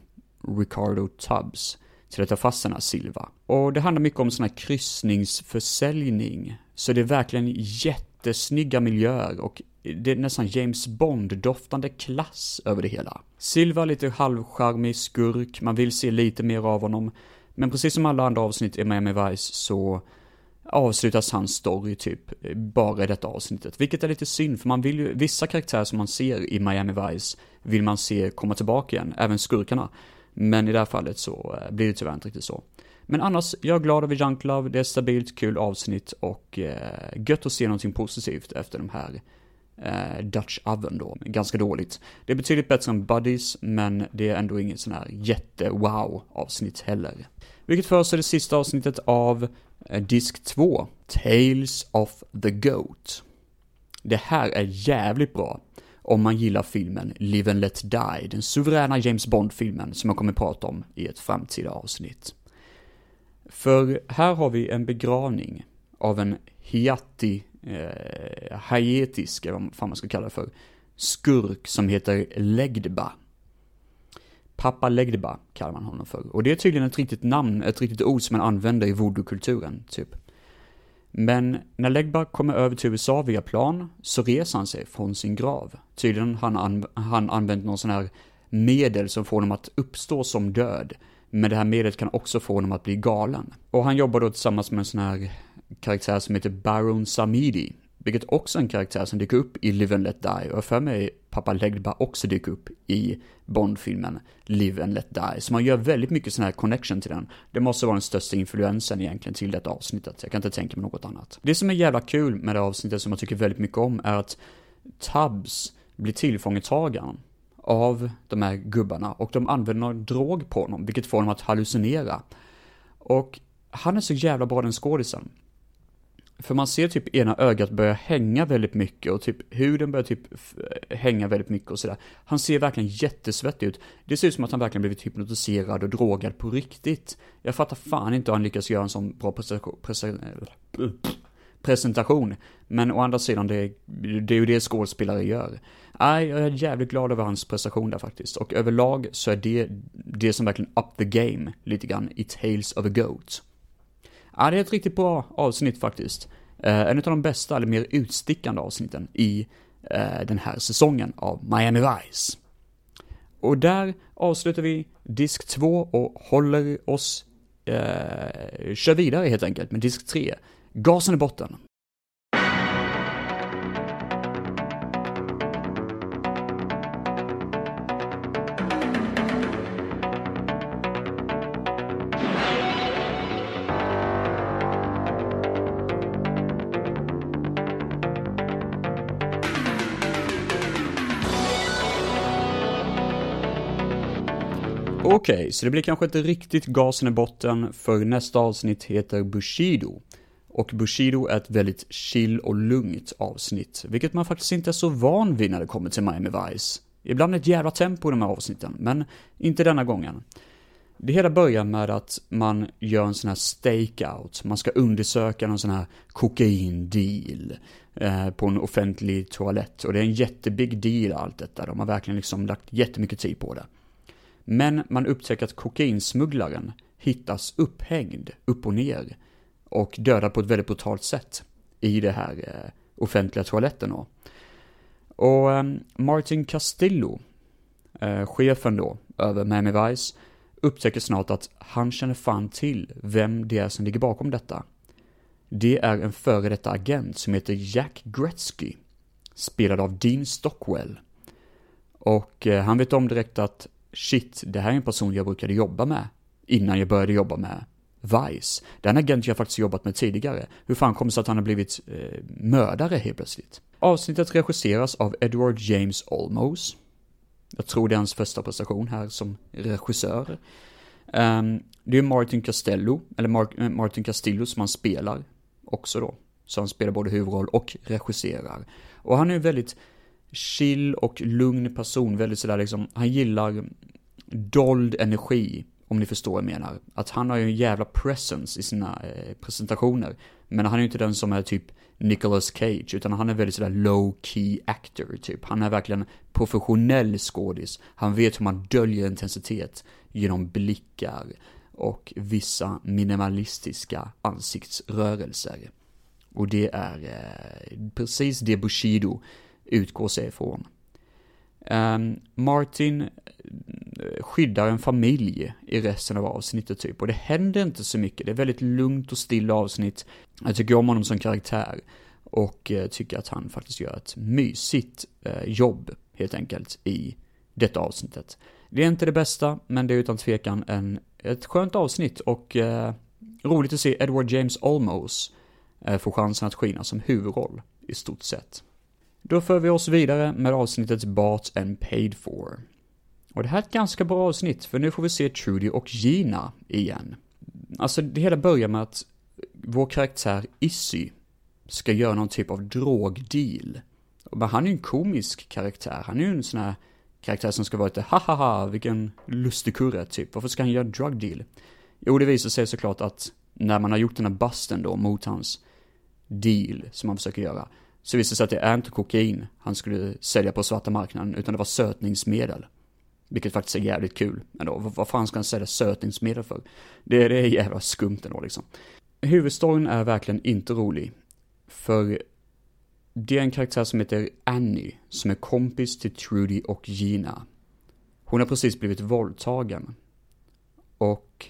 Ricardo Tubbs till att ta fast den här Silva. Och det handlar mycket om sån här kryssningsförsäljning. Så det är verkligen jättesnygga miljöer och det är nästan James Bond-doftande klass över det hela. Silva lite halvcharmig skurk, man vill se lite mer av honom. Men precis som alla andra avsnitt i Miami Vice så avslutas hans story typ bara i detta avsnittet. Vilket är lite synd, för man vill ju, vissa karaktärer som man ser i Miami Vice vill man se komma tillbaka igen, även skurkarna. Men i det här fallet så eh, blir det tyvärr inte riktigt så. Men annars, jag är glad över Junk Love, det är ett stabilt, kul avsnitt och eh, gött att se någonting positivt efter de här eh, Dutch Oven då. Ganska dåligt. Det är betydligt bättre än Buddies, men det är ändå inget sån här jätte-wow avsnitt heller. Vilket för oss är det sista avsnittet av eh, disk 2, Tales of the Goat. Det här är jävligt bra om man gillar filmen Live and Let Die, den suveräna James Bond-filmen som jag kommer prata om i ett framtida avsnitt. För här har vi en begravning av en hiatti, eh, haietisk, eller vad fan man ska kalla det för, skurk som heter Legdba. Pappa Legdba kallar man honom för. Och det är tydligen ett riktigt namn, ett riktigt ord som man använder i voodoo-kulturen, typ. Men när Legba kommer över till USA via plan så reser han sig från sin grav. Tydligen har han, an han använt någon sån här medel som får honom att uppstå som död. Men det här medlet kan också få honom att bli galen. Och han jobbar då tillsammans med en sån här karaktär som heter Baron Samidi. Vilket också är en karaktär som dyker upp i Live and Let Die. Och för mig pappa Legba också dyker upp i Bond-filmen Live and Let Die. Så man gör väldigt mycket sån här connection till den. Det måste vara den största influensen egentligen till detta avsnittet. Jag kan inte tänka mig något annat. Det som är jävla kul med det avsnittet som jag tycker väldigt mycket om är att Tubbs blir tillfångetagaren av de här gubbarna och de använder någon drog på honom, vilket får honom att hallucinera. Och han är så jävla bra den skådisen. För man ser typ ena ögat börja hänga väldigt mycket och typ huden börjar typ hänga väldigt mycket och sådär. Han ser verkligen jättesvettig ut. Det ser ut som att han verkligen blivit hypnotiserad och drogad på riktigt. Jag fattar fan inte hur han lyckas göra en sån bra presentation. Men å andra sidan, det, det är ju det skådespelare gör. Nej, jag är jävligt glad över hans prestation där faktiskt. Och överlag så är det det som verkligen up the game lite grann i Tales of a Goat. Ja, det är ett riktigt bra avsnitt faktiskt. Eh, en av de bästa, eller mer utstickande avsnitten i eh, den här säsongen av Miami Vice. Och där avslutar vi disk 2 och håller oss, eh, kör vidare helt enkelt med disk 3. Gasen i botten. Okej, okay, så det blir kanske inte riktigt gasen i botten, för nästa avsnitt heter Bushido. Och Bushido är ett väldigt chill och lugnt avsnitt, vilket man faktiskt inte är så van vid när det kommer till Miami Vice. Ibland ett jävla tempo i de här avsnitten, men inte denna gången. Det hela börjar med att man gör en sån här stakeout, man ska undersöka någon sån här kokain-deal eh, på en offentlig toalett. Och det är en jättebig deal allt detta, de har verkligen liksom lagt jättemycket tid på det. Men man upptäcker att kokainsmugglaren hittas upphängd upp och ner och dödad på ett väldigt brutalt sätt i det här eh, offentliga toaletten då. Och eh, Martin Castillo, eh, chefen då över Miami Vice, upptäcker snart att han känner fan till vem det är som ligger bakom detta. Det är en före detta agent som heter Jack Gretzky, spelad av Dean Stockwell. Och eh, han vet om direkt att shit, det här är en person jag brukade jobba med innan jag började jobba med Vice. Den agent jag faktiskt jobbat med tidigare. Hur fan kommer det sig att han har blivit eh, mördare helt plötsligt? Avsnittet regisseras av Edward James Olmos. Jag tror det är hans första prestation här som regissör. Um, det är Martin Castello, eller Mar eh, Martin Castillo som han spelar också då. Så han spelar både huvudroll och regisserar. Och han är väldigt chill och lugn person, väldigt sådär liksom, han gillar dold energi om ni förstår vad jag menar. Att han har ju en jävla presence i sina eh, presentationer. Men han är ju inte den som är typ Nicolas Cage, utan han är väldigt sådär low key actor typ. Han är verkligen professionell skådis. Han vet hur man döljer intensitet genom blickar och vissa minimalistiska ansiktsrörelser. Och det är eh, precis det Bushido utgår sig ifrån. Um, Martin eh, skyddar en familj i resten av avsnittet typ, och det händer inte så mycket. Det är väldigt lugnt och stilla avsnitt. Jag tycker om honom som karaktär och uh, tycker att han faktiskt gör ett mysigt uh, jobb, helt enkelt, i detta avsnittet. Det är inte det bästa, men det är utan tvekan en, ett skönt avsnitt och uh, roligt att se Edward James Olmos få chansen att skina som huvudroll, i stort sett. Då för vi oss vidare med avsnittet Bought and Paid For. Och det här är ett ganska bra avsnitt, för nu får vi se Trudy och Gina igen. Alltså, det hela börjar med att vår karaktär Issy ska göra någon typ av drogdeal. Men han är ju en komisk karaktär, han är ju en sån här karaktär som ska vara lite hahaha, vilken lustig kurre, typ. Varför ska han göra drug deal? Jo, det visar sig såklart att när man har gjort den här busten då mot hans deal som han försöker göra, så visade det sig att det är inte kokain han skulle sälja på svarta marknaden, utan det var sötningsmedel. Vilket faktiskt är jävligt kul ändå. Vad, vad fan ska han sälja sötningsmedel för? Det, det är jävla skumt ändå liksom. Huvudstoryn är verkligen inte rolig. För det är en karaktär som heter Annie, som är kompis till Trudy och Gina. Hon har precis blivit våldtagen. Och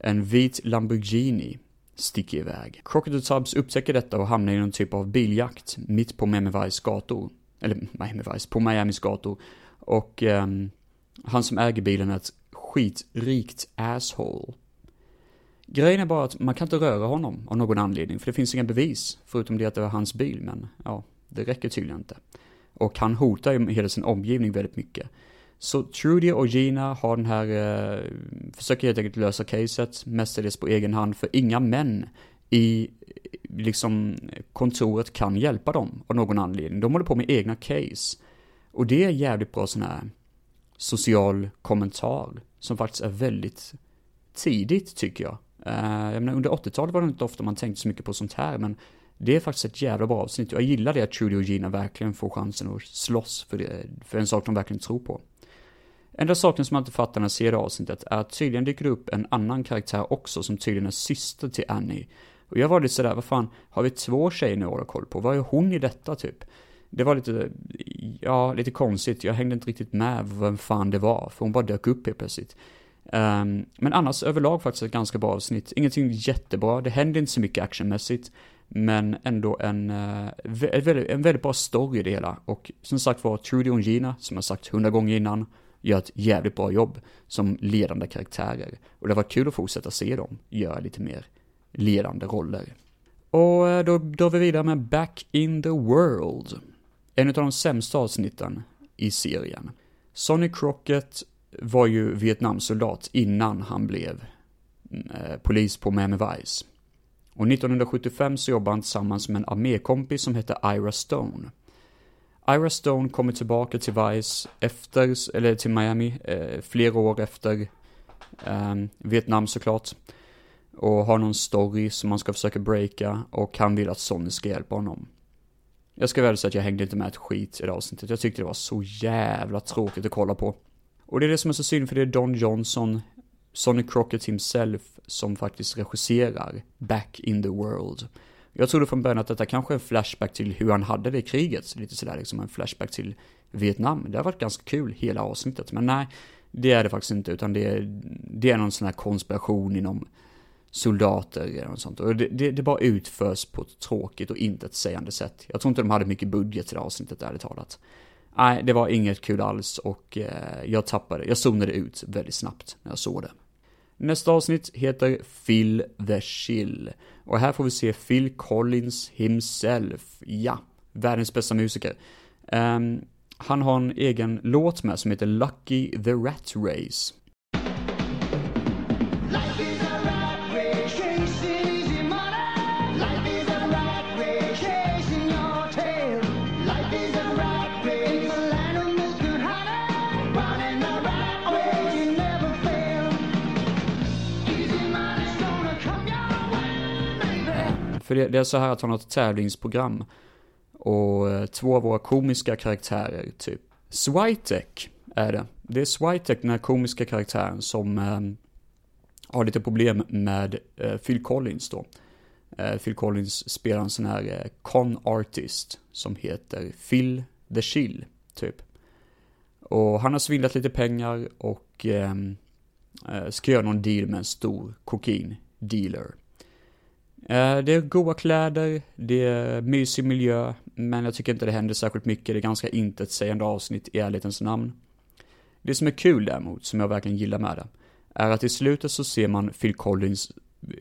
en vit Lamborghini sticker iväg. Crocodile Tubbs upptäcker detta och hamnar i någon typ av biljakt mitt på Miami Vice gator. Eller Miami Vice, på Miamis gator. Och eh, han som äger bilen är ett skitrikt asshole. Grejen är bara att man kan inte röra honom av någon anledning, för det finns inga bevis, förutom det att det var hans bil, men ja, det räcker tydligen inte. Och han hotar ju hela sin omgivning väldigt mycket. Så Trudy och Gina har den här, eh, försöker helt enkelt lösa caset, mestadels på egen hand, för inga män i liksom kontoret kan hjälpa dem av någon anledning. De håller på med egna case. Och det är jävligt bra sån här social kommentar, som faktiskt är väldigt tidigt tycker jag. Uh, jag menar, under 80-talet var det inte ofta man tänkte så mycket på sånt här, men det är faktiskt ett jävla bra avsnitt. Jag gillar det att Trudy och Gina verkligen får chansen att slåss för, det, för en sak de verkligen tror på. Enda saken som jag inte fattar när jag ser det avsnittet är att tydligen dyker det upp en annan karaktär också som tydligen är syster till Annie. Och jag var lite sådär, vad fan, har vi två tjejer nu att hålla koll på? Vad är hon i detta typ? Det var lite, ja, lite konstigt. Jag hängde inte riktigt med vem fan det var, för hon bara dök upp helt plötsligt. Um, men annars överlag faktiskt ett ganska bra avsnitt. Ingenting jättebra, det händer inte så mycket actionmässigt. Men ändå en, eh, uh, en, väldigt, en väldigt bra story i det hela. Och som sagt var, Trudy och Gina, som jag sagt hundra gånger innan, gör ett jävligt bra jobb som ledande karaktärer. Och det var kul att fortsätta se dem göra lite mer ledande roller. Och eh, då drar vi vidare med Back in the World. En av de sämsta avsnitten i serien. Sonny Crockett var ju Vietnamsoldat innan han blev mm, eh, polis på Miami Vice. Och 1975 så jobbade han tillsammans med en armékompis som hette Ira Stone. Ira Stone kommer tillbaka till Vice efter, eller till Miami, eh, flera år efter eh, Vietnam såklart. Och har någon story som han ska försöka breaka och han vill att Sonny ska hjälpa honom. Jag ska väl säga att jag hängde inte med ett skit i det avsnittet. Jag tyckte det var så jävla tråkigt att kolla på. Och det är det som är så synd för det är Don Johnson, Sonny Crockett himself, som faktiskt regisserar Back in the World. Jag trodde från början att detta kanske är en flashback till hur han hade det i kriget, lite sådär liksom en flashback till Vietnam. Det har varit ganska kul hela avsnittet, men nej, det är det faktiskt inte, utan det är, det är någon sån här konspiration inom soldater eller något sånt. Och det, det, det bara utförs på ett tråkigt och intetsägande sätt. Jag tror inte de hade mycket budget till det avsnittet, ärligt talat. Nej, det var inget kul alls och eh, jag tappade, jag zonade ut väldigt snabbt när jag såg det. Nästa avsnitt heter Phil the Chill. Och här får vi se Phil Collins himself. Ja, världens bästa musiker. Um, han har en egen låt med som heter Lucky the Rat Race. För det, det, är så här att han har ett tävlingsprogram. Och eh, två av våra komiska karaktärer, typ. Switek är det. Det är Switek, den här komiska karaktären, som eh, har lite problem med eh, Phil Collins då. Eh, Phil Collins spelar en sån här eh, con artist som heter Phil the chill, typ. Och han har svindlat lite pengar och ehm, eh, ska göra någon deal med en stor kokain-dealer. Eh, Eh, det är goa kläder, det är mysig miljö, men jag tycker inte det händer särskilt mycket. Det är ganska intetsägande avsnitt i ärlighetens namn. Det som är kul däremot, som jag verkligen gillar med det, är att i slutet så ser man Phil Collins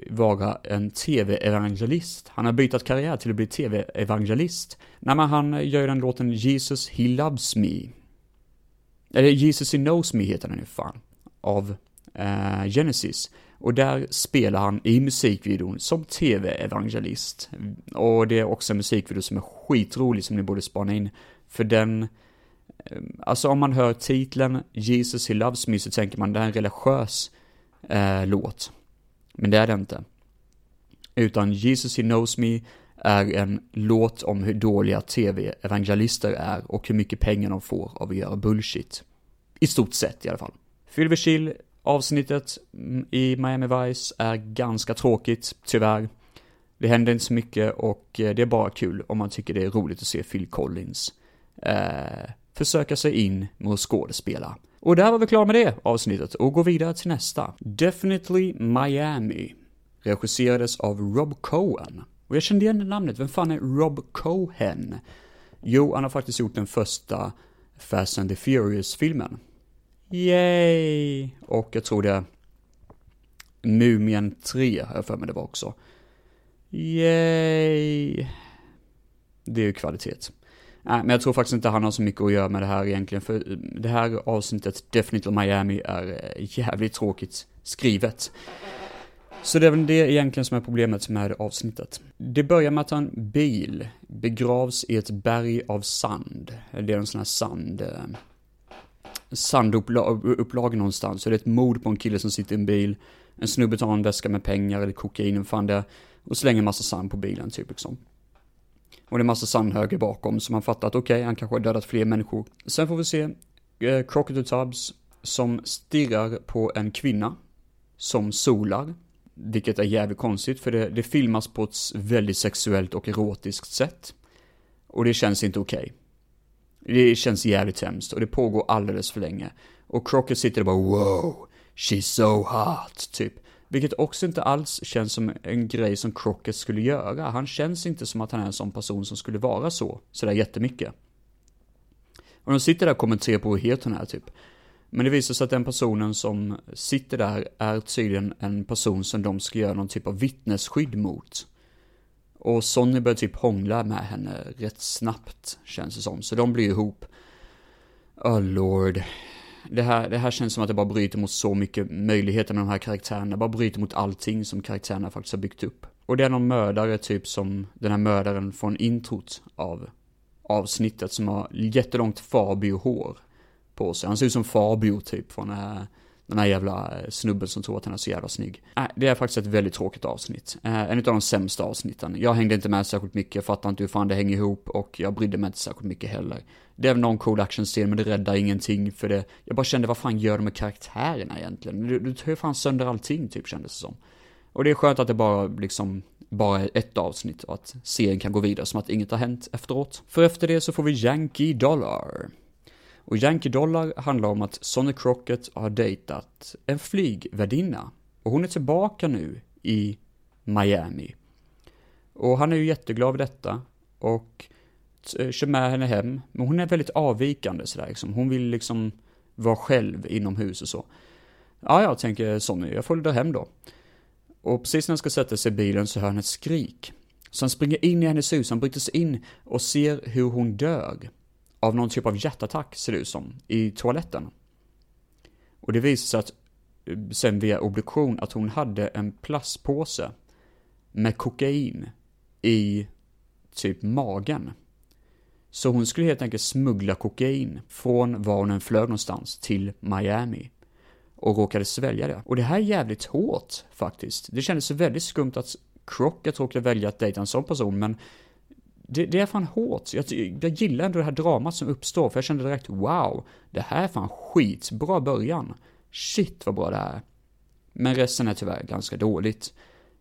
vara en tv-evangelist. Han har bytt karriär till att bli tv-evangelist. Nej men han gör den låten Jesus He Loves Me. Eller Jesus He Knows Me heter den ju fan. Av eh, Genesis. Och där spelar han i musikvideon som tv-evangelist. Och det är också en musikvideo som är skitrolig som ni borde spana in. För den, eh, alltså om man hör titeln Jesus He Loves Me så tänker man det är en religiös eh, låt. Men det är det inte. Utan Jesus He Knows Me är en låt om hur dåliga tv-evangelister är och hur mycket pengar de får av att göra bullshit. I stort sett i alla fall. Fylver chill, avsnittet mm, i Miami Vice är ganska tråkigt, tyvärr. Det händer inte så mycket och eh, det är bara kul om man tycker det är roligt att se Phil Collins eh, försöka sig in med att skådespela. Och där var vi klara med det avsnittet och går vidare till nästa. Definitely Miami. Regisserades av Rob Cohen. Och jag kände igen namnet, vem fan är Rob Cohen? Jo, han har faktiskt gjort den första Fast and the Furious-filmen. Yay! Och jag tror det är Mumien 3, har jag för mig det var också. Yay! Det är ju kvalitet. Nej, men jag tror faktiskt inte han har så mycket att göra med det här egentligen, för det här avsnittet, Definitely Miami, är eh, jävligt tråkigt skrivet. Så det är väl det egentligen som är problemet med avsnittet. Det börjar med att en bil begravs i ett berg av sand. Det är en sån här sand... Sandupplag någonstans. Så det är ett mord på en kille som sitter i en bil. En snubbe tar en väska med pengar eller kokain, och fan det. Och slänger en massa sand på bilen typ liksom. Och det är massa sandhöger bakom, så man fattar att okej, okay, han kanske har dödat fler människor. Sen får vi se eh, Crocodile Tubbs som stirrar på en kvinna som solar. Vilket är jävligt konstigt, för det, det filmas på ett väldigt sexuellt och erotiskt sätt. Och det känns inte okej. Okay. Det känns jävligt hemskt och det pågår alldeles för länge. Och Crockett sitter och bara wow, she's so hot, typ. Vilket också inte alls känns som en grej som Crockett skulle göra. Han känns inte som att han är en sån person som skulle vara så, sådär jättemycket. Och de sitter där och kommenterar på hur het hon är typ. Men det visar sig att den personen som sitter där är tydligen en person som de ska göra någon typ av vittnesskydd mot. Och Sonny börjar typ hångla med henne rätt snabbt, känns det som. Så de blir ihop. Oh lord det här, det här känns som att det bara bryter mot så mycket möjligheter med de här karaktärerna. Det bara bryter mot allting som karaktärerna faktiskt har byggt upp. Och det är någon mördare typ som den här mördaren från introt av avsnittet som har jättelångt Fabio-hår på sig. Han ser ut som Fabio typ från äh, den här jävla eh, snubben som tror att han är så jävla snygg. Äh, det är faktiskt ett väldigt tråkigt avsnitt. Äh, en av de sämsta avsnitten. Jag hängde inte med särskilt mycket, jag fattar inte hur fan det hänger ihop och jag brydde mig inte särskilt mycket heller. Det är väl någon cool actionscen men det räddar ingenting för det. Jag bara kände, vad fan gör de med karaktärerna egentligen? Du, du tar ju fan sönder allting typ kändes det som. Och det är skönt att det bara liksom, bara är ett avsnitt och att serien kan gå vidare som att inget har hänt efteråt. För efter det så får vi Yankee Dollar. Och Yankee Dollar handlar om att Sonny Crockett har dejtat en flygvärdinna. Och hon är tillbaka nu i Miami. Och han är ju jätteglad över detta. Och eh, kör med henne hem. Men hon är väldigt avvikande sådär liksom. Hon vill liksom vara själv inomhus och så. Ja, jag tänker Sonny, jag följer hem då. Och precis när han ska sätta sig i bilen så hör han ett skrik. Så han springer in i hennes hus, han bryter sig in och ser hur hon dör. Av någon typ av hjärtattack, ser det ut som, i toaletten. Och det visar sig att, eh, sen via obduktion, att hon hade en plastpåse med kokain i typ magen. Så hon skulle helt enkelt smuggla kokain från var hon än flög någonstans till Miami. Och råkade svälja det. Och det här är jävligt hårt faktiskt. Det kändes väldigt skumt att Crockett råkade välja att dejta en sån person, men det, det, är fan hårt. Jag, jag gillar ändå det här dramat som uppstår, för jag kände direkt wow, det här är fan skitbra början. Shit vad bra det är. Men resten är tyvärr ganska dåligt.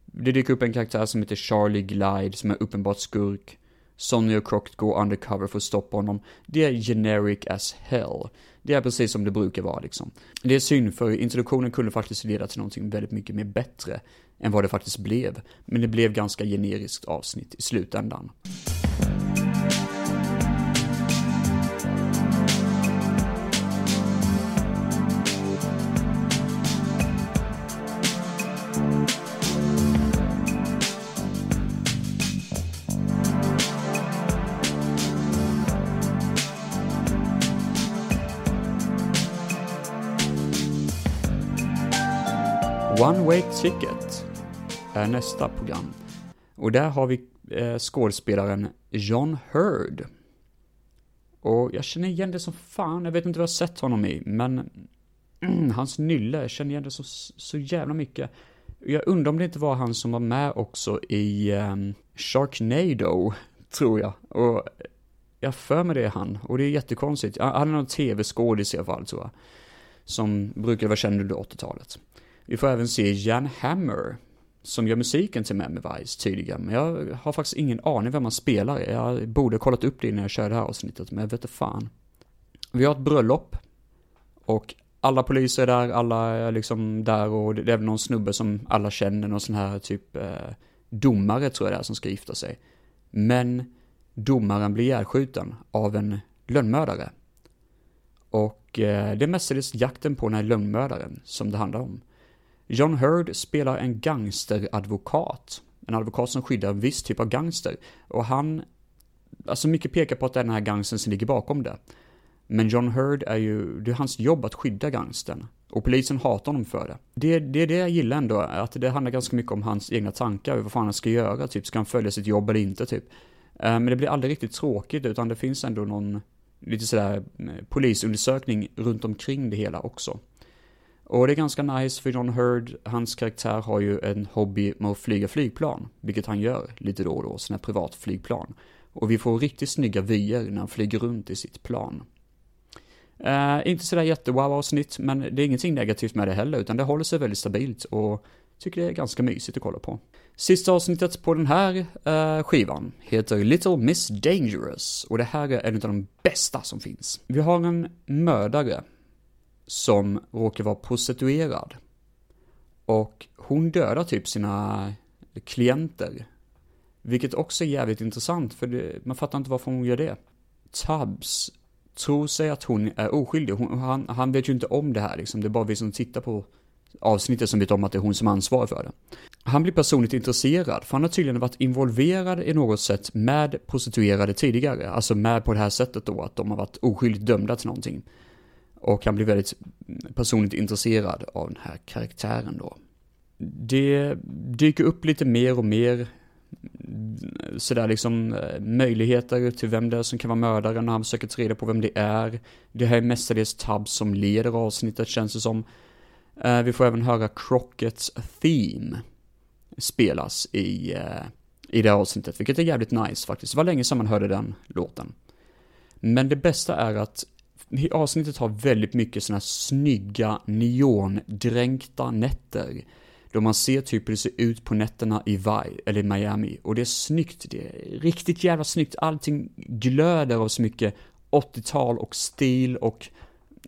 Det dyker upp en karaktär som heter Charlie Glide, som är uppenbart skurk. Sonny och Crockett går undercover för att stoppa honom. Det är generic as hell. Det är precis som det brukar vara liksom. Det är synd för introduktionen kunde faktiskt leda till någonting väldigt mycket mer bättre än vad det faktiskt blev. Men det blev ganska generiskt avsnitt i slutändan. One Way Ticket är nästa program. Och där har vi Eh, skådespelaren John Hurd. Och jag känner igen det som fan, jag vet inte vad jag har sett honom i, men mm, (clears throat) hans nylle, jag känner igen det så, så jävla mycket. Jag undrar om det inte var han som var med också i um, Sharknado, (laughs) tror jag. Och jag för mig det är han, och det är jättekonstigt. Han är någon tv-skådis i alla fall, tror jag. Som brukade vara känd under 80-talet. Vi får även se Jan Hammer, som gör musiken till Miami Vice tydligen. Men jag har faktiskt ingen aning vem man spelar. Jag borde kollat upp det innan jag körde det här avsnittet, men jag vet inte fan. Vi har ett bröllop. Och alla poliser är där, alla är liksom där och det är väl någon snubbe som alla känner, någon sån här typ eh, domare tror jag det är som ska gifta sig. Men domaren blir ihjälskjuten av en lönnmördare. Och eh, det är mestadels jakten på den här lönnmördaren som det handlar om. John Hurd spelar en gangsteradvokat. En advokat som skyddar en viss typ av gangster. Och han, alltså mycket pekar på att det är den här gangstern som ligger bakom det. Men John Hurd är ju, det är hans jobb att skydda gangstern. Och polisen hatar honom för det. det. Det är det jag gillar ändå, att det handlar ganska mycket om hans egna tankar, vad fan han ska göra, typ, ska han följa sitt jobb eller inte, typ. Eh, men det blir aldrig riktigt tråkigt, utan det finns ändå någon, lite sådär, eh, polisundersökning runt omkring det hela också. Och det är ganska nice för John Hurd, hans karaktär har ju en hobby med att flyga flygplan, vilket han gör lite då och då, sina privatflygplan. Och vi får riktigt snygga vyer när han flyger runt i sitt plan. Eh, inte sådär jättewow avsnitt, men det är ingenting negativt med det heller, utan det håller sig väldigt stabilt och tycker det är ganska mysigt att kolla på. Sista avsnittet på den här eh, skivan heter Little Miss Dangerous och det här är en av de bästa som finns. Vi har en mördare som råkar vara prostituerad. Och hon dödar typ sina klienter. Vilket också är jävligt intressant, för det, man fattar inte varför hon gör det. Tubbs tror sig att hon är oskyldig. Hon, han, han vet ju inte om det här liksom. Det är bara vi som tittar på avsnittet som vet om att det är hon som ansvarar för det. Han blir personligt intresserad, för han har tydligen varit involverad i något sätt med prostituerade tidigare. Alltså med på det här sättet då, att de har varit oskyldigt dömda till någonting. Och han blir väldigt personligt intresserad av den här karaktären då. Det dyker upp lite mer och mer mm, sådär liksom eh, möjligheter till vem det är som kan vara mördaren när han försöker ta reda på vem det är. Det här är mestadels Tubbs som leder avsnittet känns det som. Eh, vi får även höra Crockets Theme spelas i, eh, i det här avsnittet, vilket är jävligt nice faktiskt. Det var länge sedan man hörde den låten. Men det bästa är att avsnittet har väldigt mycket sådana här snygga neondränkta nätter. Då man ser typ hur det ser ut på nätterna i Vi, eller Miami. Och det är snyggt, det är riktigt jävla snyggt. Allting glöder av så mycket 80-tal och stil och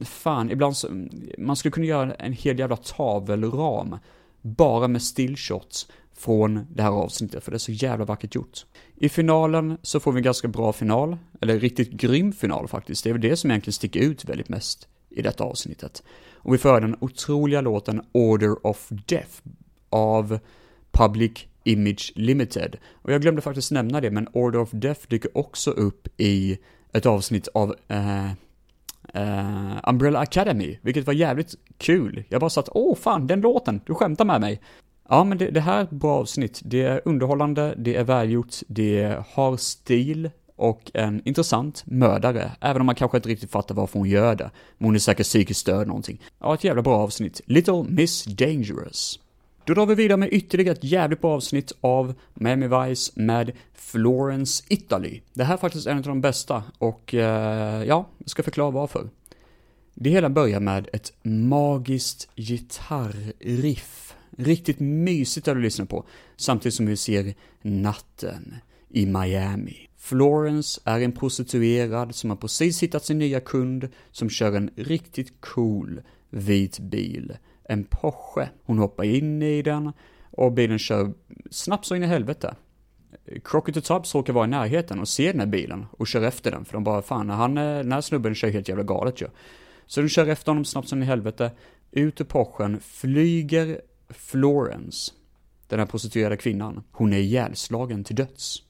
fan, ibland så, mm, man skulle kunna göra en hel jävla tavelram bara med stillshots från det här avsnittet, för det är så jävla vackert gjort. I finalen så får vi en ganska bra final, eller riktigt grym final faktiskt. Det är väl det som egentligen sticker ut väldigt mest i detta avsnittet. Och vi får den otroliga låten Order of Death av Public Image Limited. Och jag glömde faktiskt nämna det, men Order of Death dyker också upp i ett avsnitt av eh, uh, Umbrella Academy, vilket var jävligt kul. Jag bara satt, åh fan, den låten, du skämtar med mig. Ja, men det, det här är ett bra avsnitt. Det är underhållande, det är välgjort, det har stil och en intressant mördare, även om man kanske inte riktigt fattar varför hon gör det. Men hon är säkert psykiskt störd någonting. Ja, ett jävla bra avsnitt. Little Miss Dangerous. Då drar vi vidare med ytterligare ett jävligt bra avsnitt av Miami Vice med Florence Italy. Det här är faktiskt en av de bästa och eh, ja, jag ska förklara varför. Det hela börjar med ett magiskt gitarriff Riktigt mysigt att lyssna på, samtidigt som vi ser natten i Miami. Florence är en prostituerad som har precis hittat sin nya kund som kör en riktigt cool vit bil. En Porsche. Hon hoppar in i den och bilen kör snabbt så in i helvete. Crockett och Tubbs råkar vara i närheten och ser den här bilen och kör efter den för de bara fan, han, den här snubben kör helt jävla galet ju. Så de kör efter honom snabbt som in i helvete. Ut ur Porschen flyger Florence, den här prostituerade kvinnan. Hon är ihjälslagen till döds.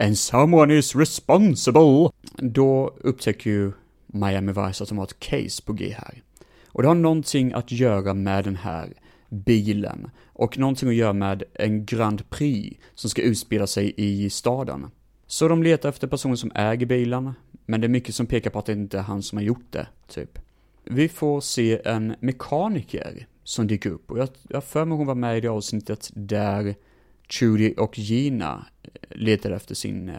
And someone is responsible! Då upptäcker ju Miami Vice att de har ett case på G här. Och det har någonting att göra med den här bilen och någonting att göra med en Grand Prix som ska utspela sig i staden. Så de letar efter personen som äger bilen, men det är mycket som pekar på att det inte är han som har gjort det, typ. Vi får se en mekaniker som dyker upp och jag har för mig hon var med i det avsnittet där Trudy och Gina eh, Letade efter sin eh,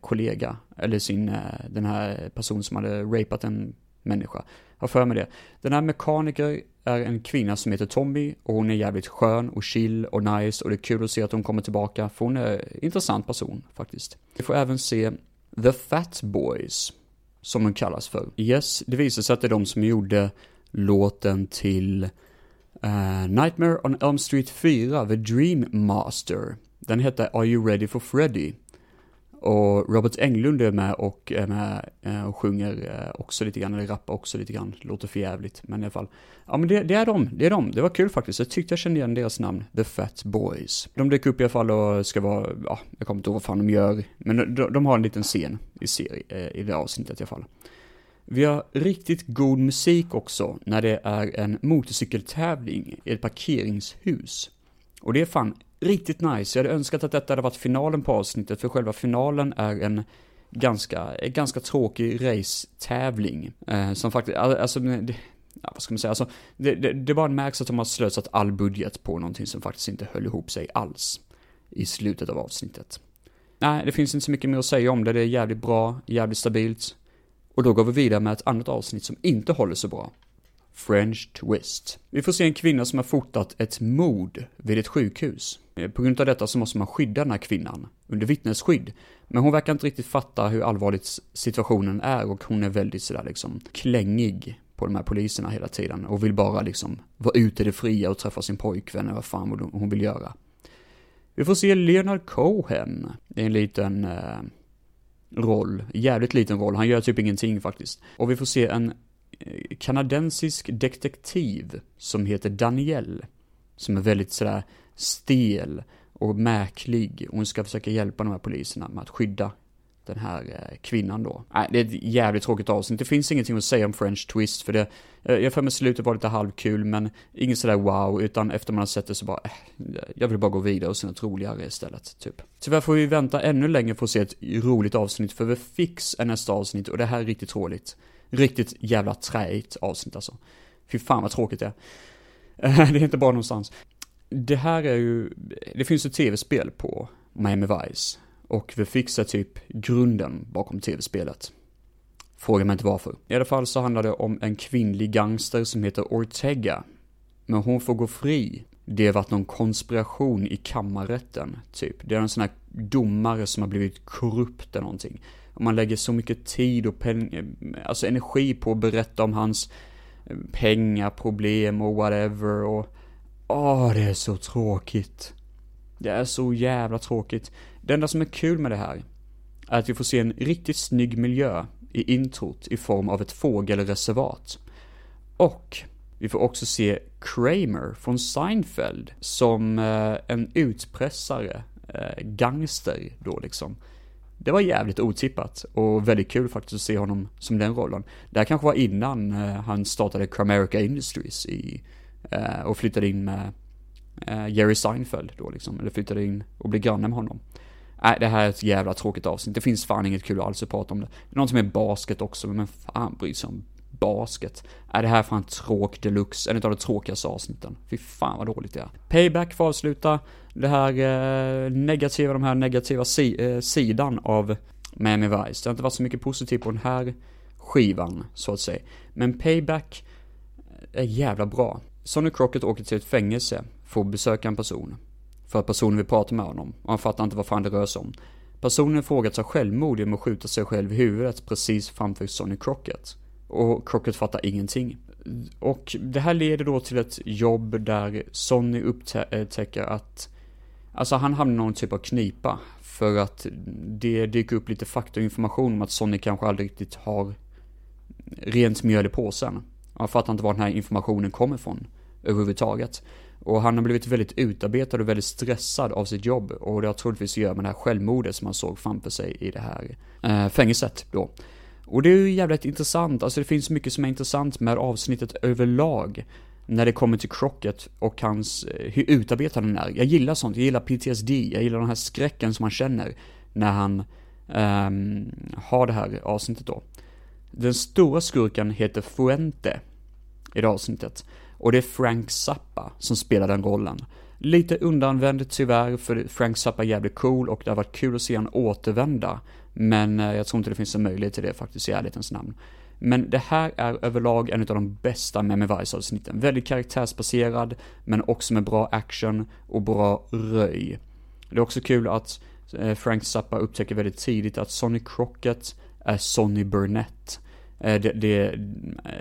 kollega, eller sin, eh, den här personen som hade rapat en människa. Har för mig det. Den här mekaniker är en kvinna som heter Tommy och hon är jävligt skön och chill och nice och det är kul att se att hon kommer tillbaka för hon är en intressant person faktiskt. Vi får även se The Fat Boys, som de kallas för. Yes, det visar sig att det är de som gjorde låten till uh, Nightmare on Elm Street 4, The Dream Master. Den heter Are You Ready for Freddy? Och Robert Englund är med och är med eh, och sjunger eh, också lite grann, eller rappar också lite grann. Låter för jävligt, men i alla fall. Ja men det, det, är de, det är de. Det var kul faktiskt. Jag tyckte jag kände igen deras namn, The Fat Boys. De dök upp i alla fall och ska vara, ja, jag kommer inte ihåg vad fan de gör. Men de, de har en liten scen i serie, i det avsnittet i alla fall. Vi har riktigt god musik också när det är en motorcykeltävling i ett parkeringshus. Och det är fan riktigt nice. Jag hade önskat att detta hade varit finalen på avsnittet, för själva finalen är en ganska, ganska tråkig racetävling. Eh, som faktiskt, alltså, det, ja, vad ska man säga, alltså, det, det, det bara märks att de har slösat all budget på någonting som faktiskt inte höll ihop sig alls i slutet av avsnittet. Nej, det finns inte så mycket mer att säga om det, det är jävligt bra, jävligt stabilt. Och då går vi vidare med ett annat avsnitt som inte håller så bra. French Twist. Vi får se en kvinna som har fotat ett mord vid ett sjukhus. Eh, på grund av detta så måste man skydda den här kvinnan under vittnesskydd. Men hon verkar inte riktigt fatta hur allvarligt situationen är och hon är väldigt sådär liksom klängig på de här poliserna hela tiden och vill bara liksom vara ute i det fria och träffa sin pojkvän eller vad fan hon vill göra. Vi får se Leonard Cohen i en liten eh, roll, jävligt liten roll, han gör typ ingenting faktiskt. Och vi får se en eh, kanadensisk detektiv som heter Danielle, som är väldigt sådär stel och märklig. Och hon ska försöka hjälpa de här poliserna med att skydda den här eh, kvinnan då. Nej, det är ett jävligt tråkigt avsnitt. Det finns ingenting att säga om French Twist, för det, eh, jag för mig slutet var lite halvkul, men inget sådär wow, utan efter man har sett det så bara, eh, jag vill bara gå vidare och se något roligare istället, typ. Tyvärr får vi vänta ännu längre för att se ett roligt avsnitt, för The Fix är nästa avsnitt, och det här är riktigt tråkigt. Riktigt jävla träigt avsnitt alltså. Fy fan vad tråkigt det är. (laughs) det är inte bra någonstans det här är ju, det finns ett tv-spel på Miami Vice. Och vi fixar typ grunden bakom tv-spelet. Fråga mig inte varför. I alla fall så handlar det om en kvinnlig gangster som heter Ortega. Men hon får gå fri. Det har varit någon konspiration i kammarrätten, typ. Det är en sån här domare som har blivit korrupt eller någonting. Och man lägger så mycket tid och pen eh, alltså energi på att berätta om hans eh, pengaproblem och whatever och Åh, det är så tråkigt. Det är så jävla tråkigt. Det enda som är kul med det här är att vi får se en riktigt snygg miljö i introt i form av ett fågelreservat. Och vi får också se Kramer från Seinfeld som eh, en utpressare, eh, gangster då liksom. Det var jävligt otippat och väldigt kul faktiskt att se honom som den rollen. Det här kanske var innan eh, han startade Cramerica Industries i och flyttade in med Jerry Seinfeld då liksom, eller flyttade in och blev granne med honom. Nej, det här är ett jävla tråkigt avsnitt. Det finns fan inget kul alls att prata om det. Det är något som är basket också, men fan bryr sig om basket. Är det här fan tråk deluxe, en av de tråkigaste avsnitten. Fy fan vad dåligt det är. Payback får avsluta det här eh, negativa, de här negativa si, eh, sidan av Miami Vice. Det har inte varit så mycket positivt på den här skivan, så att säga. Men Payback är jävla bra. Sonny Crockett åker till ett fängelse för att besöka en person. För att personen vill prata med honom och han fattar inte vad fan det rör sig om. Personen i fråga tar självmord genom att skjuta sig själv i huvudet precis framför Sonny Crockett. Och Crockett fattar ingenting. Och det här leder då till ett jobb där Sonny upptäcker att Alltså han hamnar i någon typ av knipa. För att det dyker upp lite fakta och information om att Sonny kanske aldrig riktigt har rent mjöl i påsen. Han fattar inte var den här informationen kommer ifrån överhuvudtaget. Och han har blivit väldigt utarbetad och väldigt stressad av sitt jobb. Och det har troligtvis att göra med det här självmordet som han såg framför sig i det här eh, fängelset då. Och det är ju jävligt intressant, alltså det finns mycket som är intressant med avsnittet överlag. När det kommer till Crockett och hans, eh, hur utarbetad han är. Jag gillar sånt, jag gillar PTSD, jag gillar den här skräcken som man känner när han um, har det här avsnittet då. Den stora skurken heter Fuente i det avsnittet. Och det är Frank Zappa som spelar den rollen. Lite undanvänd tyvärr, för Frank Zappa är jävligt cool och det har varit kul att se honom återvända. Men eh, jag tror inte det finns en möjlighet till det faktiskt i ärlighetens namn. Men det här är överlag en av de bästa Memmy Vice-avsnitten. Väldigt karaktärsbaserad, men också med bra action och bra röj. Det är också kul att eh, Frank Zappa upptäcker väldigt tidigt att Sonny Crockett är Sonny Burnett. Eh, det, det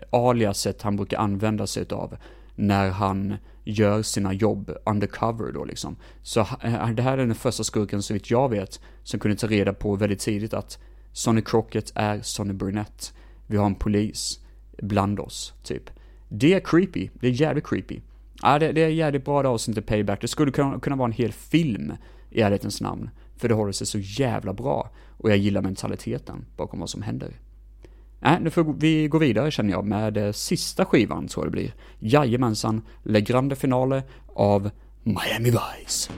aliaset han brukar använda sig av när han gör sina jobb undercover då liksom. Så eh, det här är den första skurken så vitt jag vet som kunde ta reda på väldigt tidigt att Sonny Crockett är Sonny Burnett. Vi har en polis bland oss, typ. Det är creepy, det är jävligt creepy. Ja, det, det är jävligt bra avsnitt till Payback. Det skulle kunna, kunna vara en hel film i ärlighetens namn. För det håller sig så jävla bra. Och jag gillar mentaliteten bakom vad som händer. Nej, nu får vi gå vidare känner jag med eh, sista skivan så det blir. Jajamensan, Le Grande Finale av Miami Vice.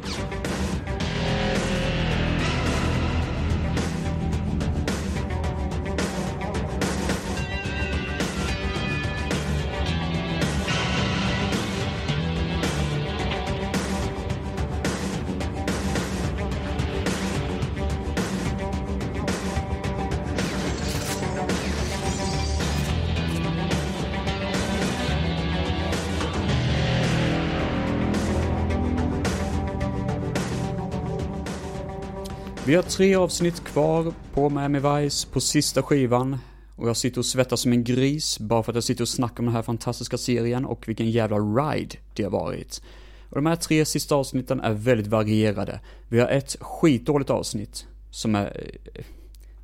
Vi har tre avsnitt kvar på Miami Vice på sista skivan. Och jag sitter och svettas som en gris bara för att jag sitter och snackar om den här fantastiska serien och vilken jävla ride det har varit. Och de här tre sista avsnitten är väldigt varierade. Vi har ett skitdåligt avsnitt som är eh,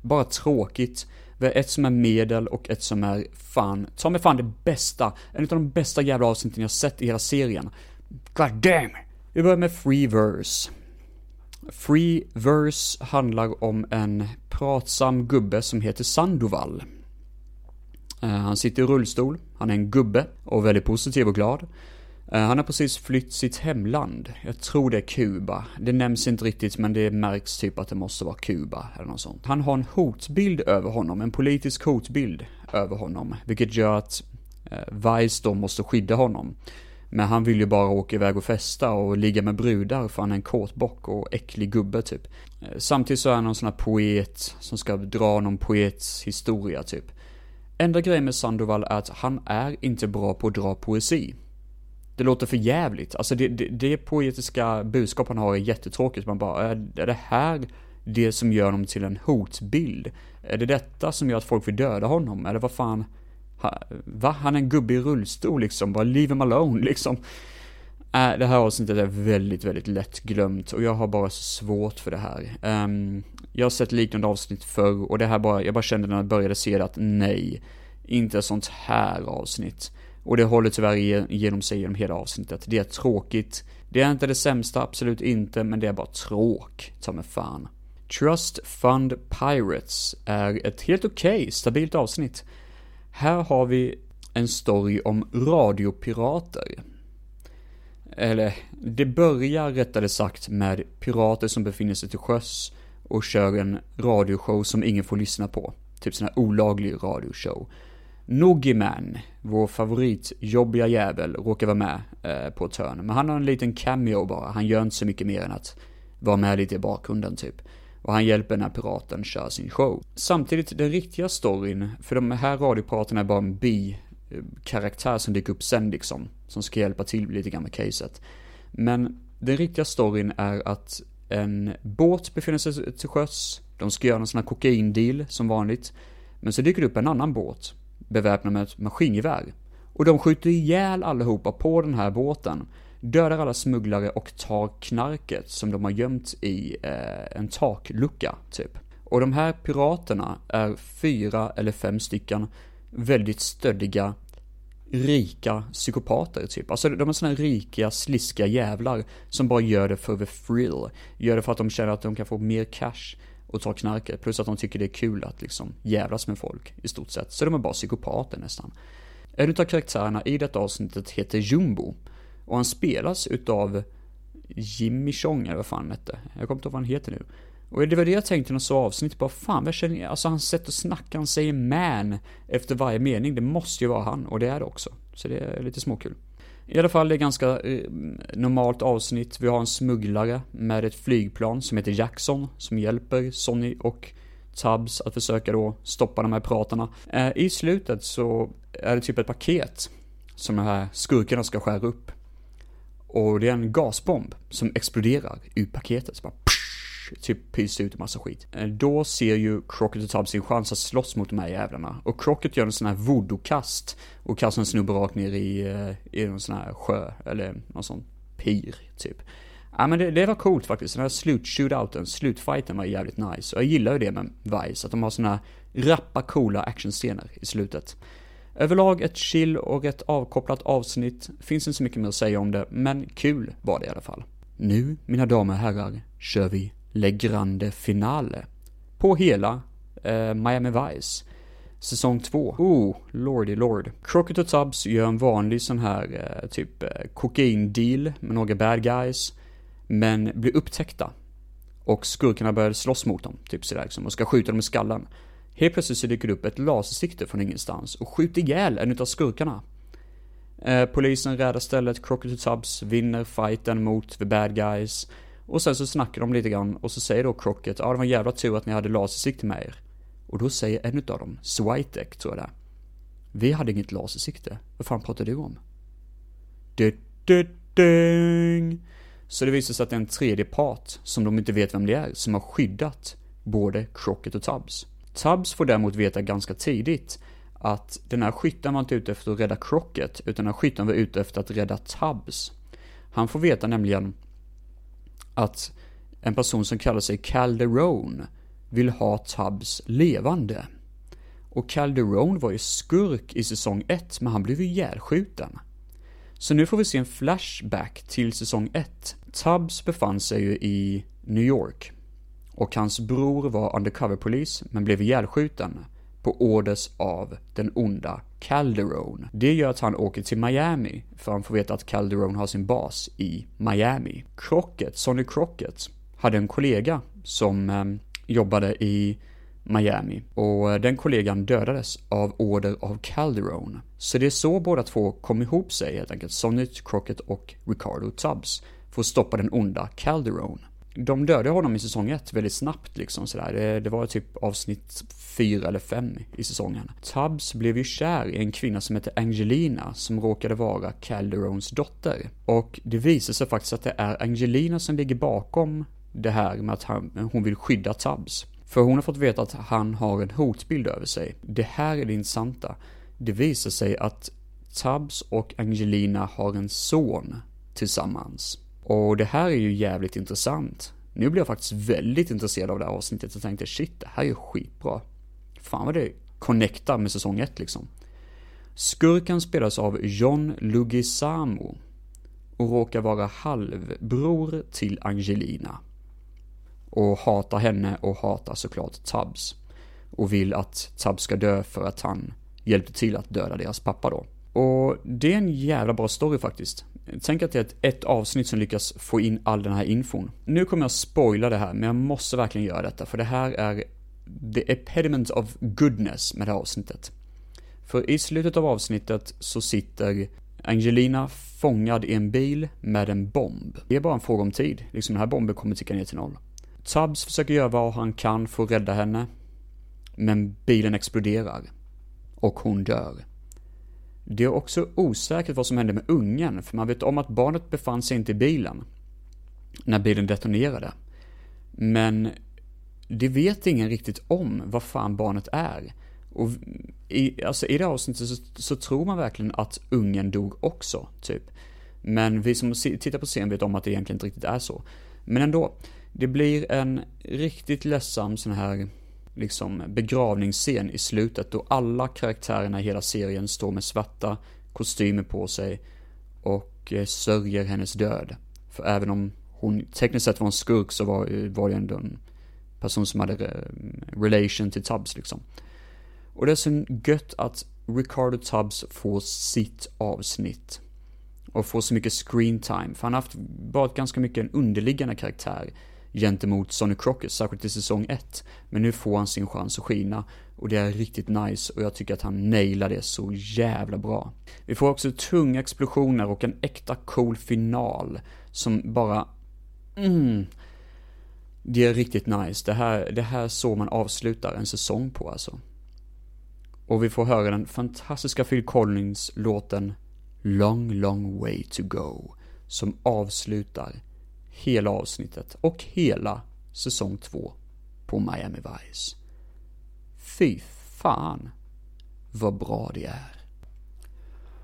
bara tråkigt. Vi har ett som är medel och ett som är fan, ta mig fan det bästa, en av de bästa jävla avsnitten jag sett i hela serien. God damn! Vi börjar med Free Verse. Free Verse handlar om en pratsam gubbe som heter Sandoval. Eh, han sitter i rullstol, han är en gubbe och väldigt positiv och glad. Eh, han har precis flytt sitt hemland. Jag tror det är Kuba. Det nämns inte riktigt men det märks typ att det måste vara Kuba eller något sånt. Han har en hotbild över honom, en politisk hotbild över honom. Vilket gör att eh, Vice då måste skydda honom. Men han vill ju bara åka iväg och festa och ligga med brudar för han är en kåtbock och äcklig gubbe typ. Eh, samtidigt så är han någon sån här poet som ska dra någon poets historia typ. Enda grejen med Sandoval är att han är inte bra på att dra poesi. Det låter för jävligt. Alltså det, det, det poetiska budskap han har är jättetråkigt. Man bara, är det här det som gör honom till en hotbild? Är det detta som gör att folk vill döda honom? Eller vad fan? Va? Han är en gubbe i rullstol liksom, bara leave him alone (laughs) liksom. Äh, det här avsnittet är väldigt, väldigt lättglömt och jag har bara så svårt för det här. Um, jag har sett liknande avsnitt förr och det här bara, jag bara kände när jag började se det att nej, inte ett sånt här avsnitt. Och det håller tyvärr genom sig genom hela avsnittet. Det är tråkigt. Det är inte det sämsta, absolut inte, men det är bara tråk, ta mig fan. Trust Fund Pirates är ett helt okej, okay, stabilt avsnitt. Här har vi en story om radiopirater. Eller, det börjar rättare sagt med pirater som befinner sig till sjöss och kör en radioshow som ingen får lyssna på. Typ sån här olaglig radioshow. Noggyman, vår favoritjobbiga jävel, råkar vara med eh, på ett hörn. Men han har en liten cameo bara, han gör inte så mycket mer än att vara med lite i bakgrunden typ och han hjälper den här piraten köra sin show. Samtidigt, den riktiga storyn, för de här radiopiraterna är bara en bi-karaktär som dyker upp sen liksom, som ska hjälpa till lite grann med caset. Men den riktiga storyn är att en båt befinner sig till sjöss. De ska göra en sån här kokaindeal som vanligt. Men så dyker det upp en annan båt, beväpnad med ett maskingevär. Och de skjuter ihjäl allihopa på den här båten. Dödar alla smugglare och tar knarket som de har gömt i eh, en taklucka, typ. Och de här piraterna är fyra eller fem stycken väldigt stöddiga, rika psykopater typ. Alltså de är sådana rika, sliska jävlar som bara gör det för the thrill. Gör det för att de känner att de kan få mer cash och ta knarket. Plus att de tycker det är kul att liksom jävlas med folk i stort sett. Så de är bara psykopater nästan. En utav karaktärerna i detta avsnittet heter Jumbo. Och han spelas utav Jimmy Chong, eller vad fan han hette. Jag kommer inte ihåg vad han heter nu. Och det var det jag tänkte när jag såg avsnittet, bara fan vad känner alltså hans sätt att snacka, han säger man efter varje mening, det måste ju vara han, och det är det också. Så det är lite småkul. I alla fall, det är ganska eh, normalt avsnitt. Vi har en smugglare med ett flygplan som heter Jackson, som hjälper Sonny och Tubbs att försöka då stoppa de här pratarna. Eh, I slutet så är det typ ett paket som de här skurkarna ska skära upp. Och det är en gasbomb som exploderar ur paketet. Så bara typ pyser ut en massa skit. Eh, då ser ju Crockett och Tubbs sin chans att slåss mot de här jävlarna. Och Crockett gör en sån här voodoo-kast och kastar en snubbe rakt ner i, eh, i en sån här sjö, eller någon sån pir, typ. Ja men det, det var coolt faktiskt, den här slut-shootouten, slutfighten var jävligt nice. Och jag gillar ju det med Vice, att de har såna här rappa, coola actionscener i slutet. Överlag ett chill och rätt avkopplat avsnitt, finns inte så mycket mer att säga om det, men kul var det i alla fall. Nu, mina damer och herrar, kör vi Le Grande Finale. På hela eh, Miami Vice. Säsong 2. Oh, lordy lord. Crockett och Tubbs gör en vanlig sån här eh, typ eh, kokain-deal med några bad guys. Men blir upptäckta. Och skurkarna börjar slåss mot dem, typ sådär liksom, och ska skjuta dem i skallen. Helt plötsligt så dyker det upp ett lasersikte från ingenstans och skjuter ihjäl en utav skurkarna. Eh, polisen räddar stället, Crockett och Tubbs vinner fighten mot the bad guys. Och sen så snackar de lite grann och så säger då Crockett, ja det var en jävla tur att ni hade lasersikte med er. Och då säger en utav dem, Switek tror jag det är. Vi hade inget lasersikte, vad fan pratar du om? Du, du, ding. Så det visar sig att det är en tredje part, som de inte vet vem det är, som har skyddat både Crockett och Tubbs. Tubbs får däremot veta ganska tidigt att den här skytten var inte ute efter att rädda Crockett, utan den här skytten var ute efter att rädda Tubbs. Han får veta nämligen att en person som kallar sig Calderone vill ha Tubbs levande. Och Calderone var ju skurk i säsong 1, men han blev ju ihjälskjuten. Så nu får vi se en flashback till säsong 1. Tubbs befann sig ju i New York. Och hans bror var undercoverpolis men blev ihjälskjuten på orders av den onda Calderone. Det gör att han åker till Miami, för han får veta att Calderone har sin bas i Miami. Crockett, Sonny Crockett, hade en kollega som eh, jobbade i Miami och eh, den kollegan dödades av order av Calderone. Så det är så båda två kom ihop sig helt enkelt, Sonny Crockett och Ricardo Tubbs, för att stoppa den onda Calderone de dödade honom i säsong 1 väldigt snabbt liksom sådär. Det, det var typ avsnitt 4 eller 5 i säsongen. Tubbs blev ju kär i en kvinna som hette Angelina som råkade vara Calderones dotter. Och det visar sig faktiskt att det är Angelina som ligger bakom det här med att han, hon vill skydda Tubbs. För hon har fått veta att han har en hotbild över sig. Det här är det intressanta. Det visar sig att Tubbs och Angelina har en son tillsammans. Och det här är ju jävligt intressant. Nu blir jag faktiskt väldigt intresserad av det här avsnittet och tänkte shit, det här är ju skitbra. Fan vad det connectar med säsong 1 liksom. Skurken spelas av John Lugisamo och råkar vara halvbror till Angelina. Och hatar henne och hatar såklart Tubbs. Och vill att Tubbs ska dö för att han hjälpte till att döda deras pappa då. Och det är en jävla bra story faktiskt. Tänk att det är ett, ett avsnitt som lyckas få in all den här infon. Nu kommer jag spoila det här, men jag måste verkligen göra detta, för det här är the epediment of goodness med det här avsnittet. För i slutet av avsnittet så sitter Angelina fångad i en bil med en bomb. Det är bara en fråga om tid, liksom den här bomben kommer ticka ner till noll. Tubbs försöker göra vad han kan för att rädda henne, men bilen exploderar. Och hon dör. Det är också osäkert vad som hände med ungen, för man vet om att barnet befann sig inte i bilen när bilen detonerade. Men det vet ingen riktigt om vad fan barnet är. Och i, alltså i det avsnittet så, så tror man verkligen att ungen dog också, typ. Men vi som tittar på scenen vet om att det egentligen inte riktigt är så. Men ändå, det blir en riktigt ledsam sån här liksom begravningsscen i slutet då alla karaktärerna i hela serien står med svarta kostymer på sig och eh, sörjer hennes död. För även om hon tekniskt sett var en skurk så var, eh, var det ändå en person som hade eh, relation till Tubbs liksom. Och det är så gött att Ricardo Tubbs får sitt avsnitt. Och får så mycket screen time, för han har haft, varit ganska mycket en underliggande karaktär gentemot Sonny Crockett, särskilt i säsong 1. Men nu får han sin chans att skina och det är riktigt nice och jag tycker att han nailar det så jävla bra. Vi får också tunga explosioner och en äkta cool final som bara... Mm, det är riktigt nice. Det här, det här så man avslutar en säsong på alltså. Och vi får höra den fantastiska Phil Collins-låten Long, long way to go. Som avslutar hela avsnittet och hela säsong 2 på Miami Vice. Fy fan vad bra det är.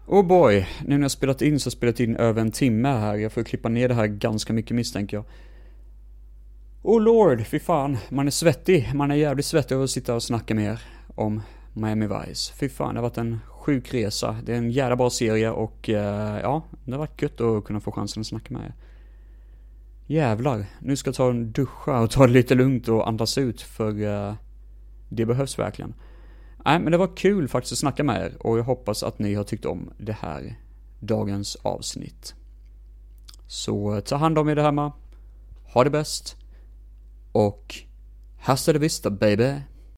Oh boy, nu när jag spelat in så har jag spelat in över en timme här. Jag får klippa ner det här ganska mycket misstänker jag. Oh lord, fy fan. Man är svettig. Man är jävligt svettig av att sitta och snacka med er. om Miami Vice. Fy fan, det har varit en sjuk resa. Det är en jävla bra serie och uh, ja, det har varit gött att kunna få chansen att snacka med er. Jävlar, nu ska jag ta en duscha och ta det lite lugnt och andas ut för uh, det behövs verkligen. Nej, men det var kul faktiskt att snacka med er och jag hoppas att ni har tyckt om det här dagens avsnitt. Så eh, ta hand om er där hemma. Ha det bäst. Och hasta la vista baby.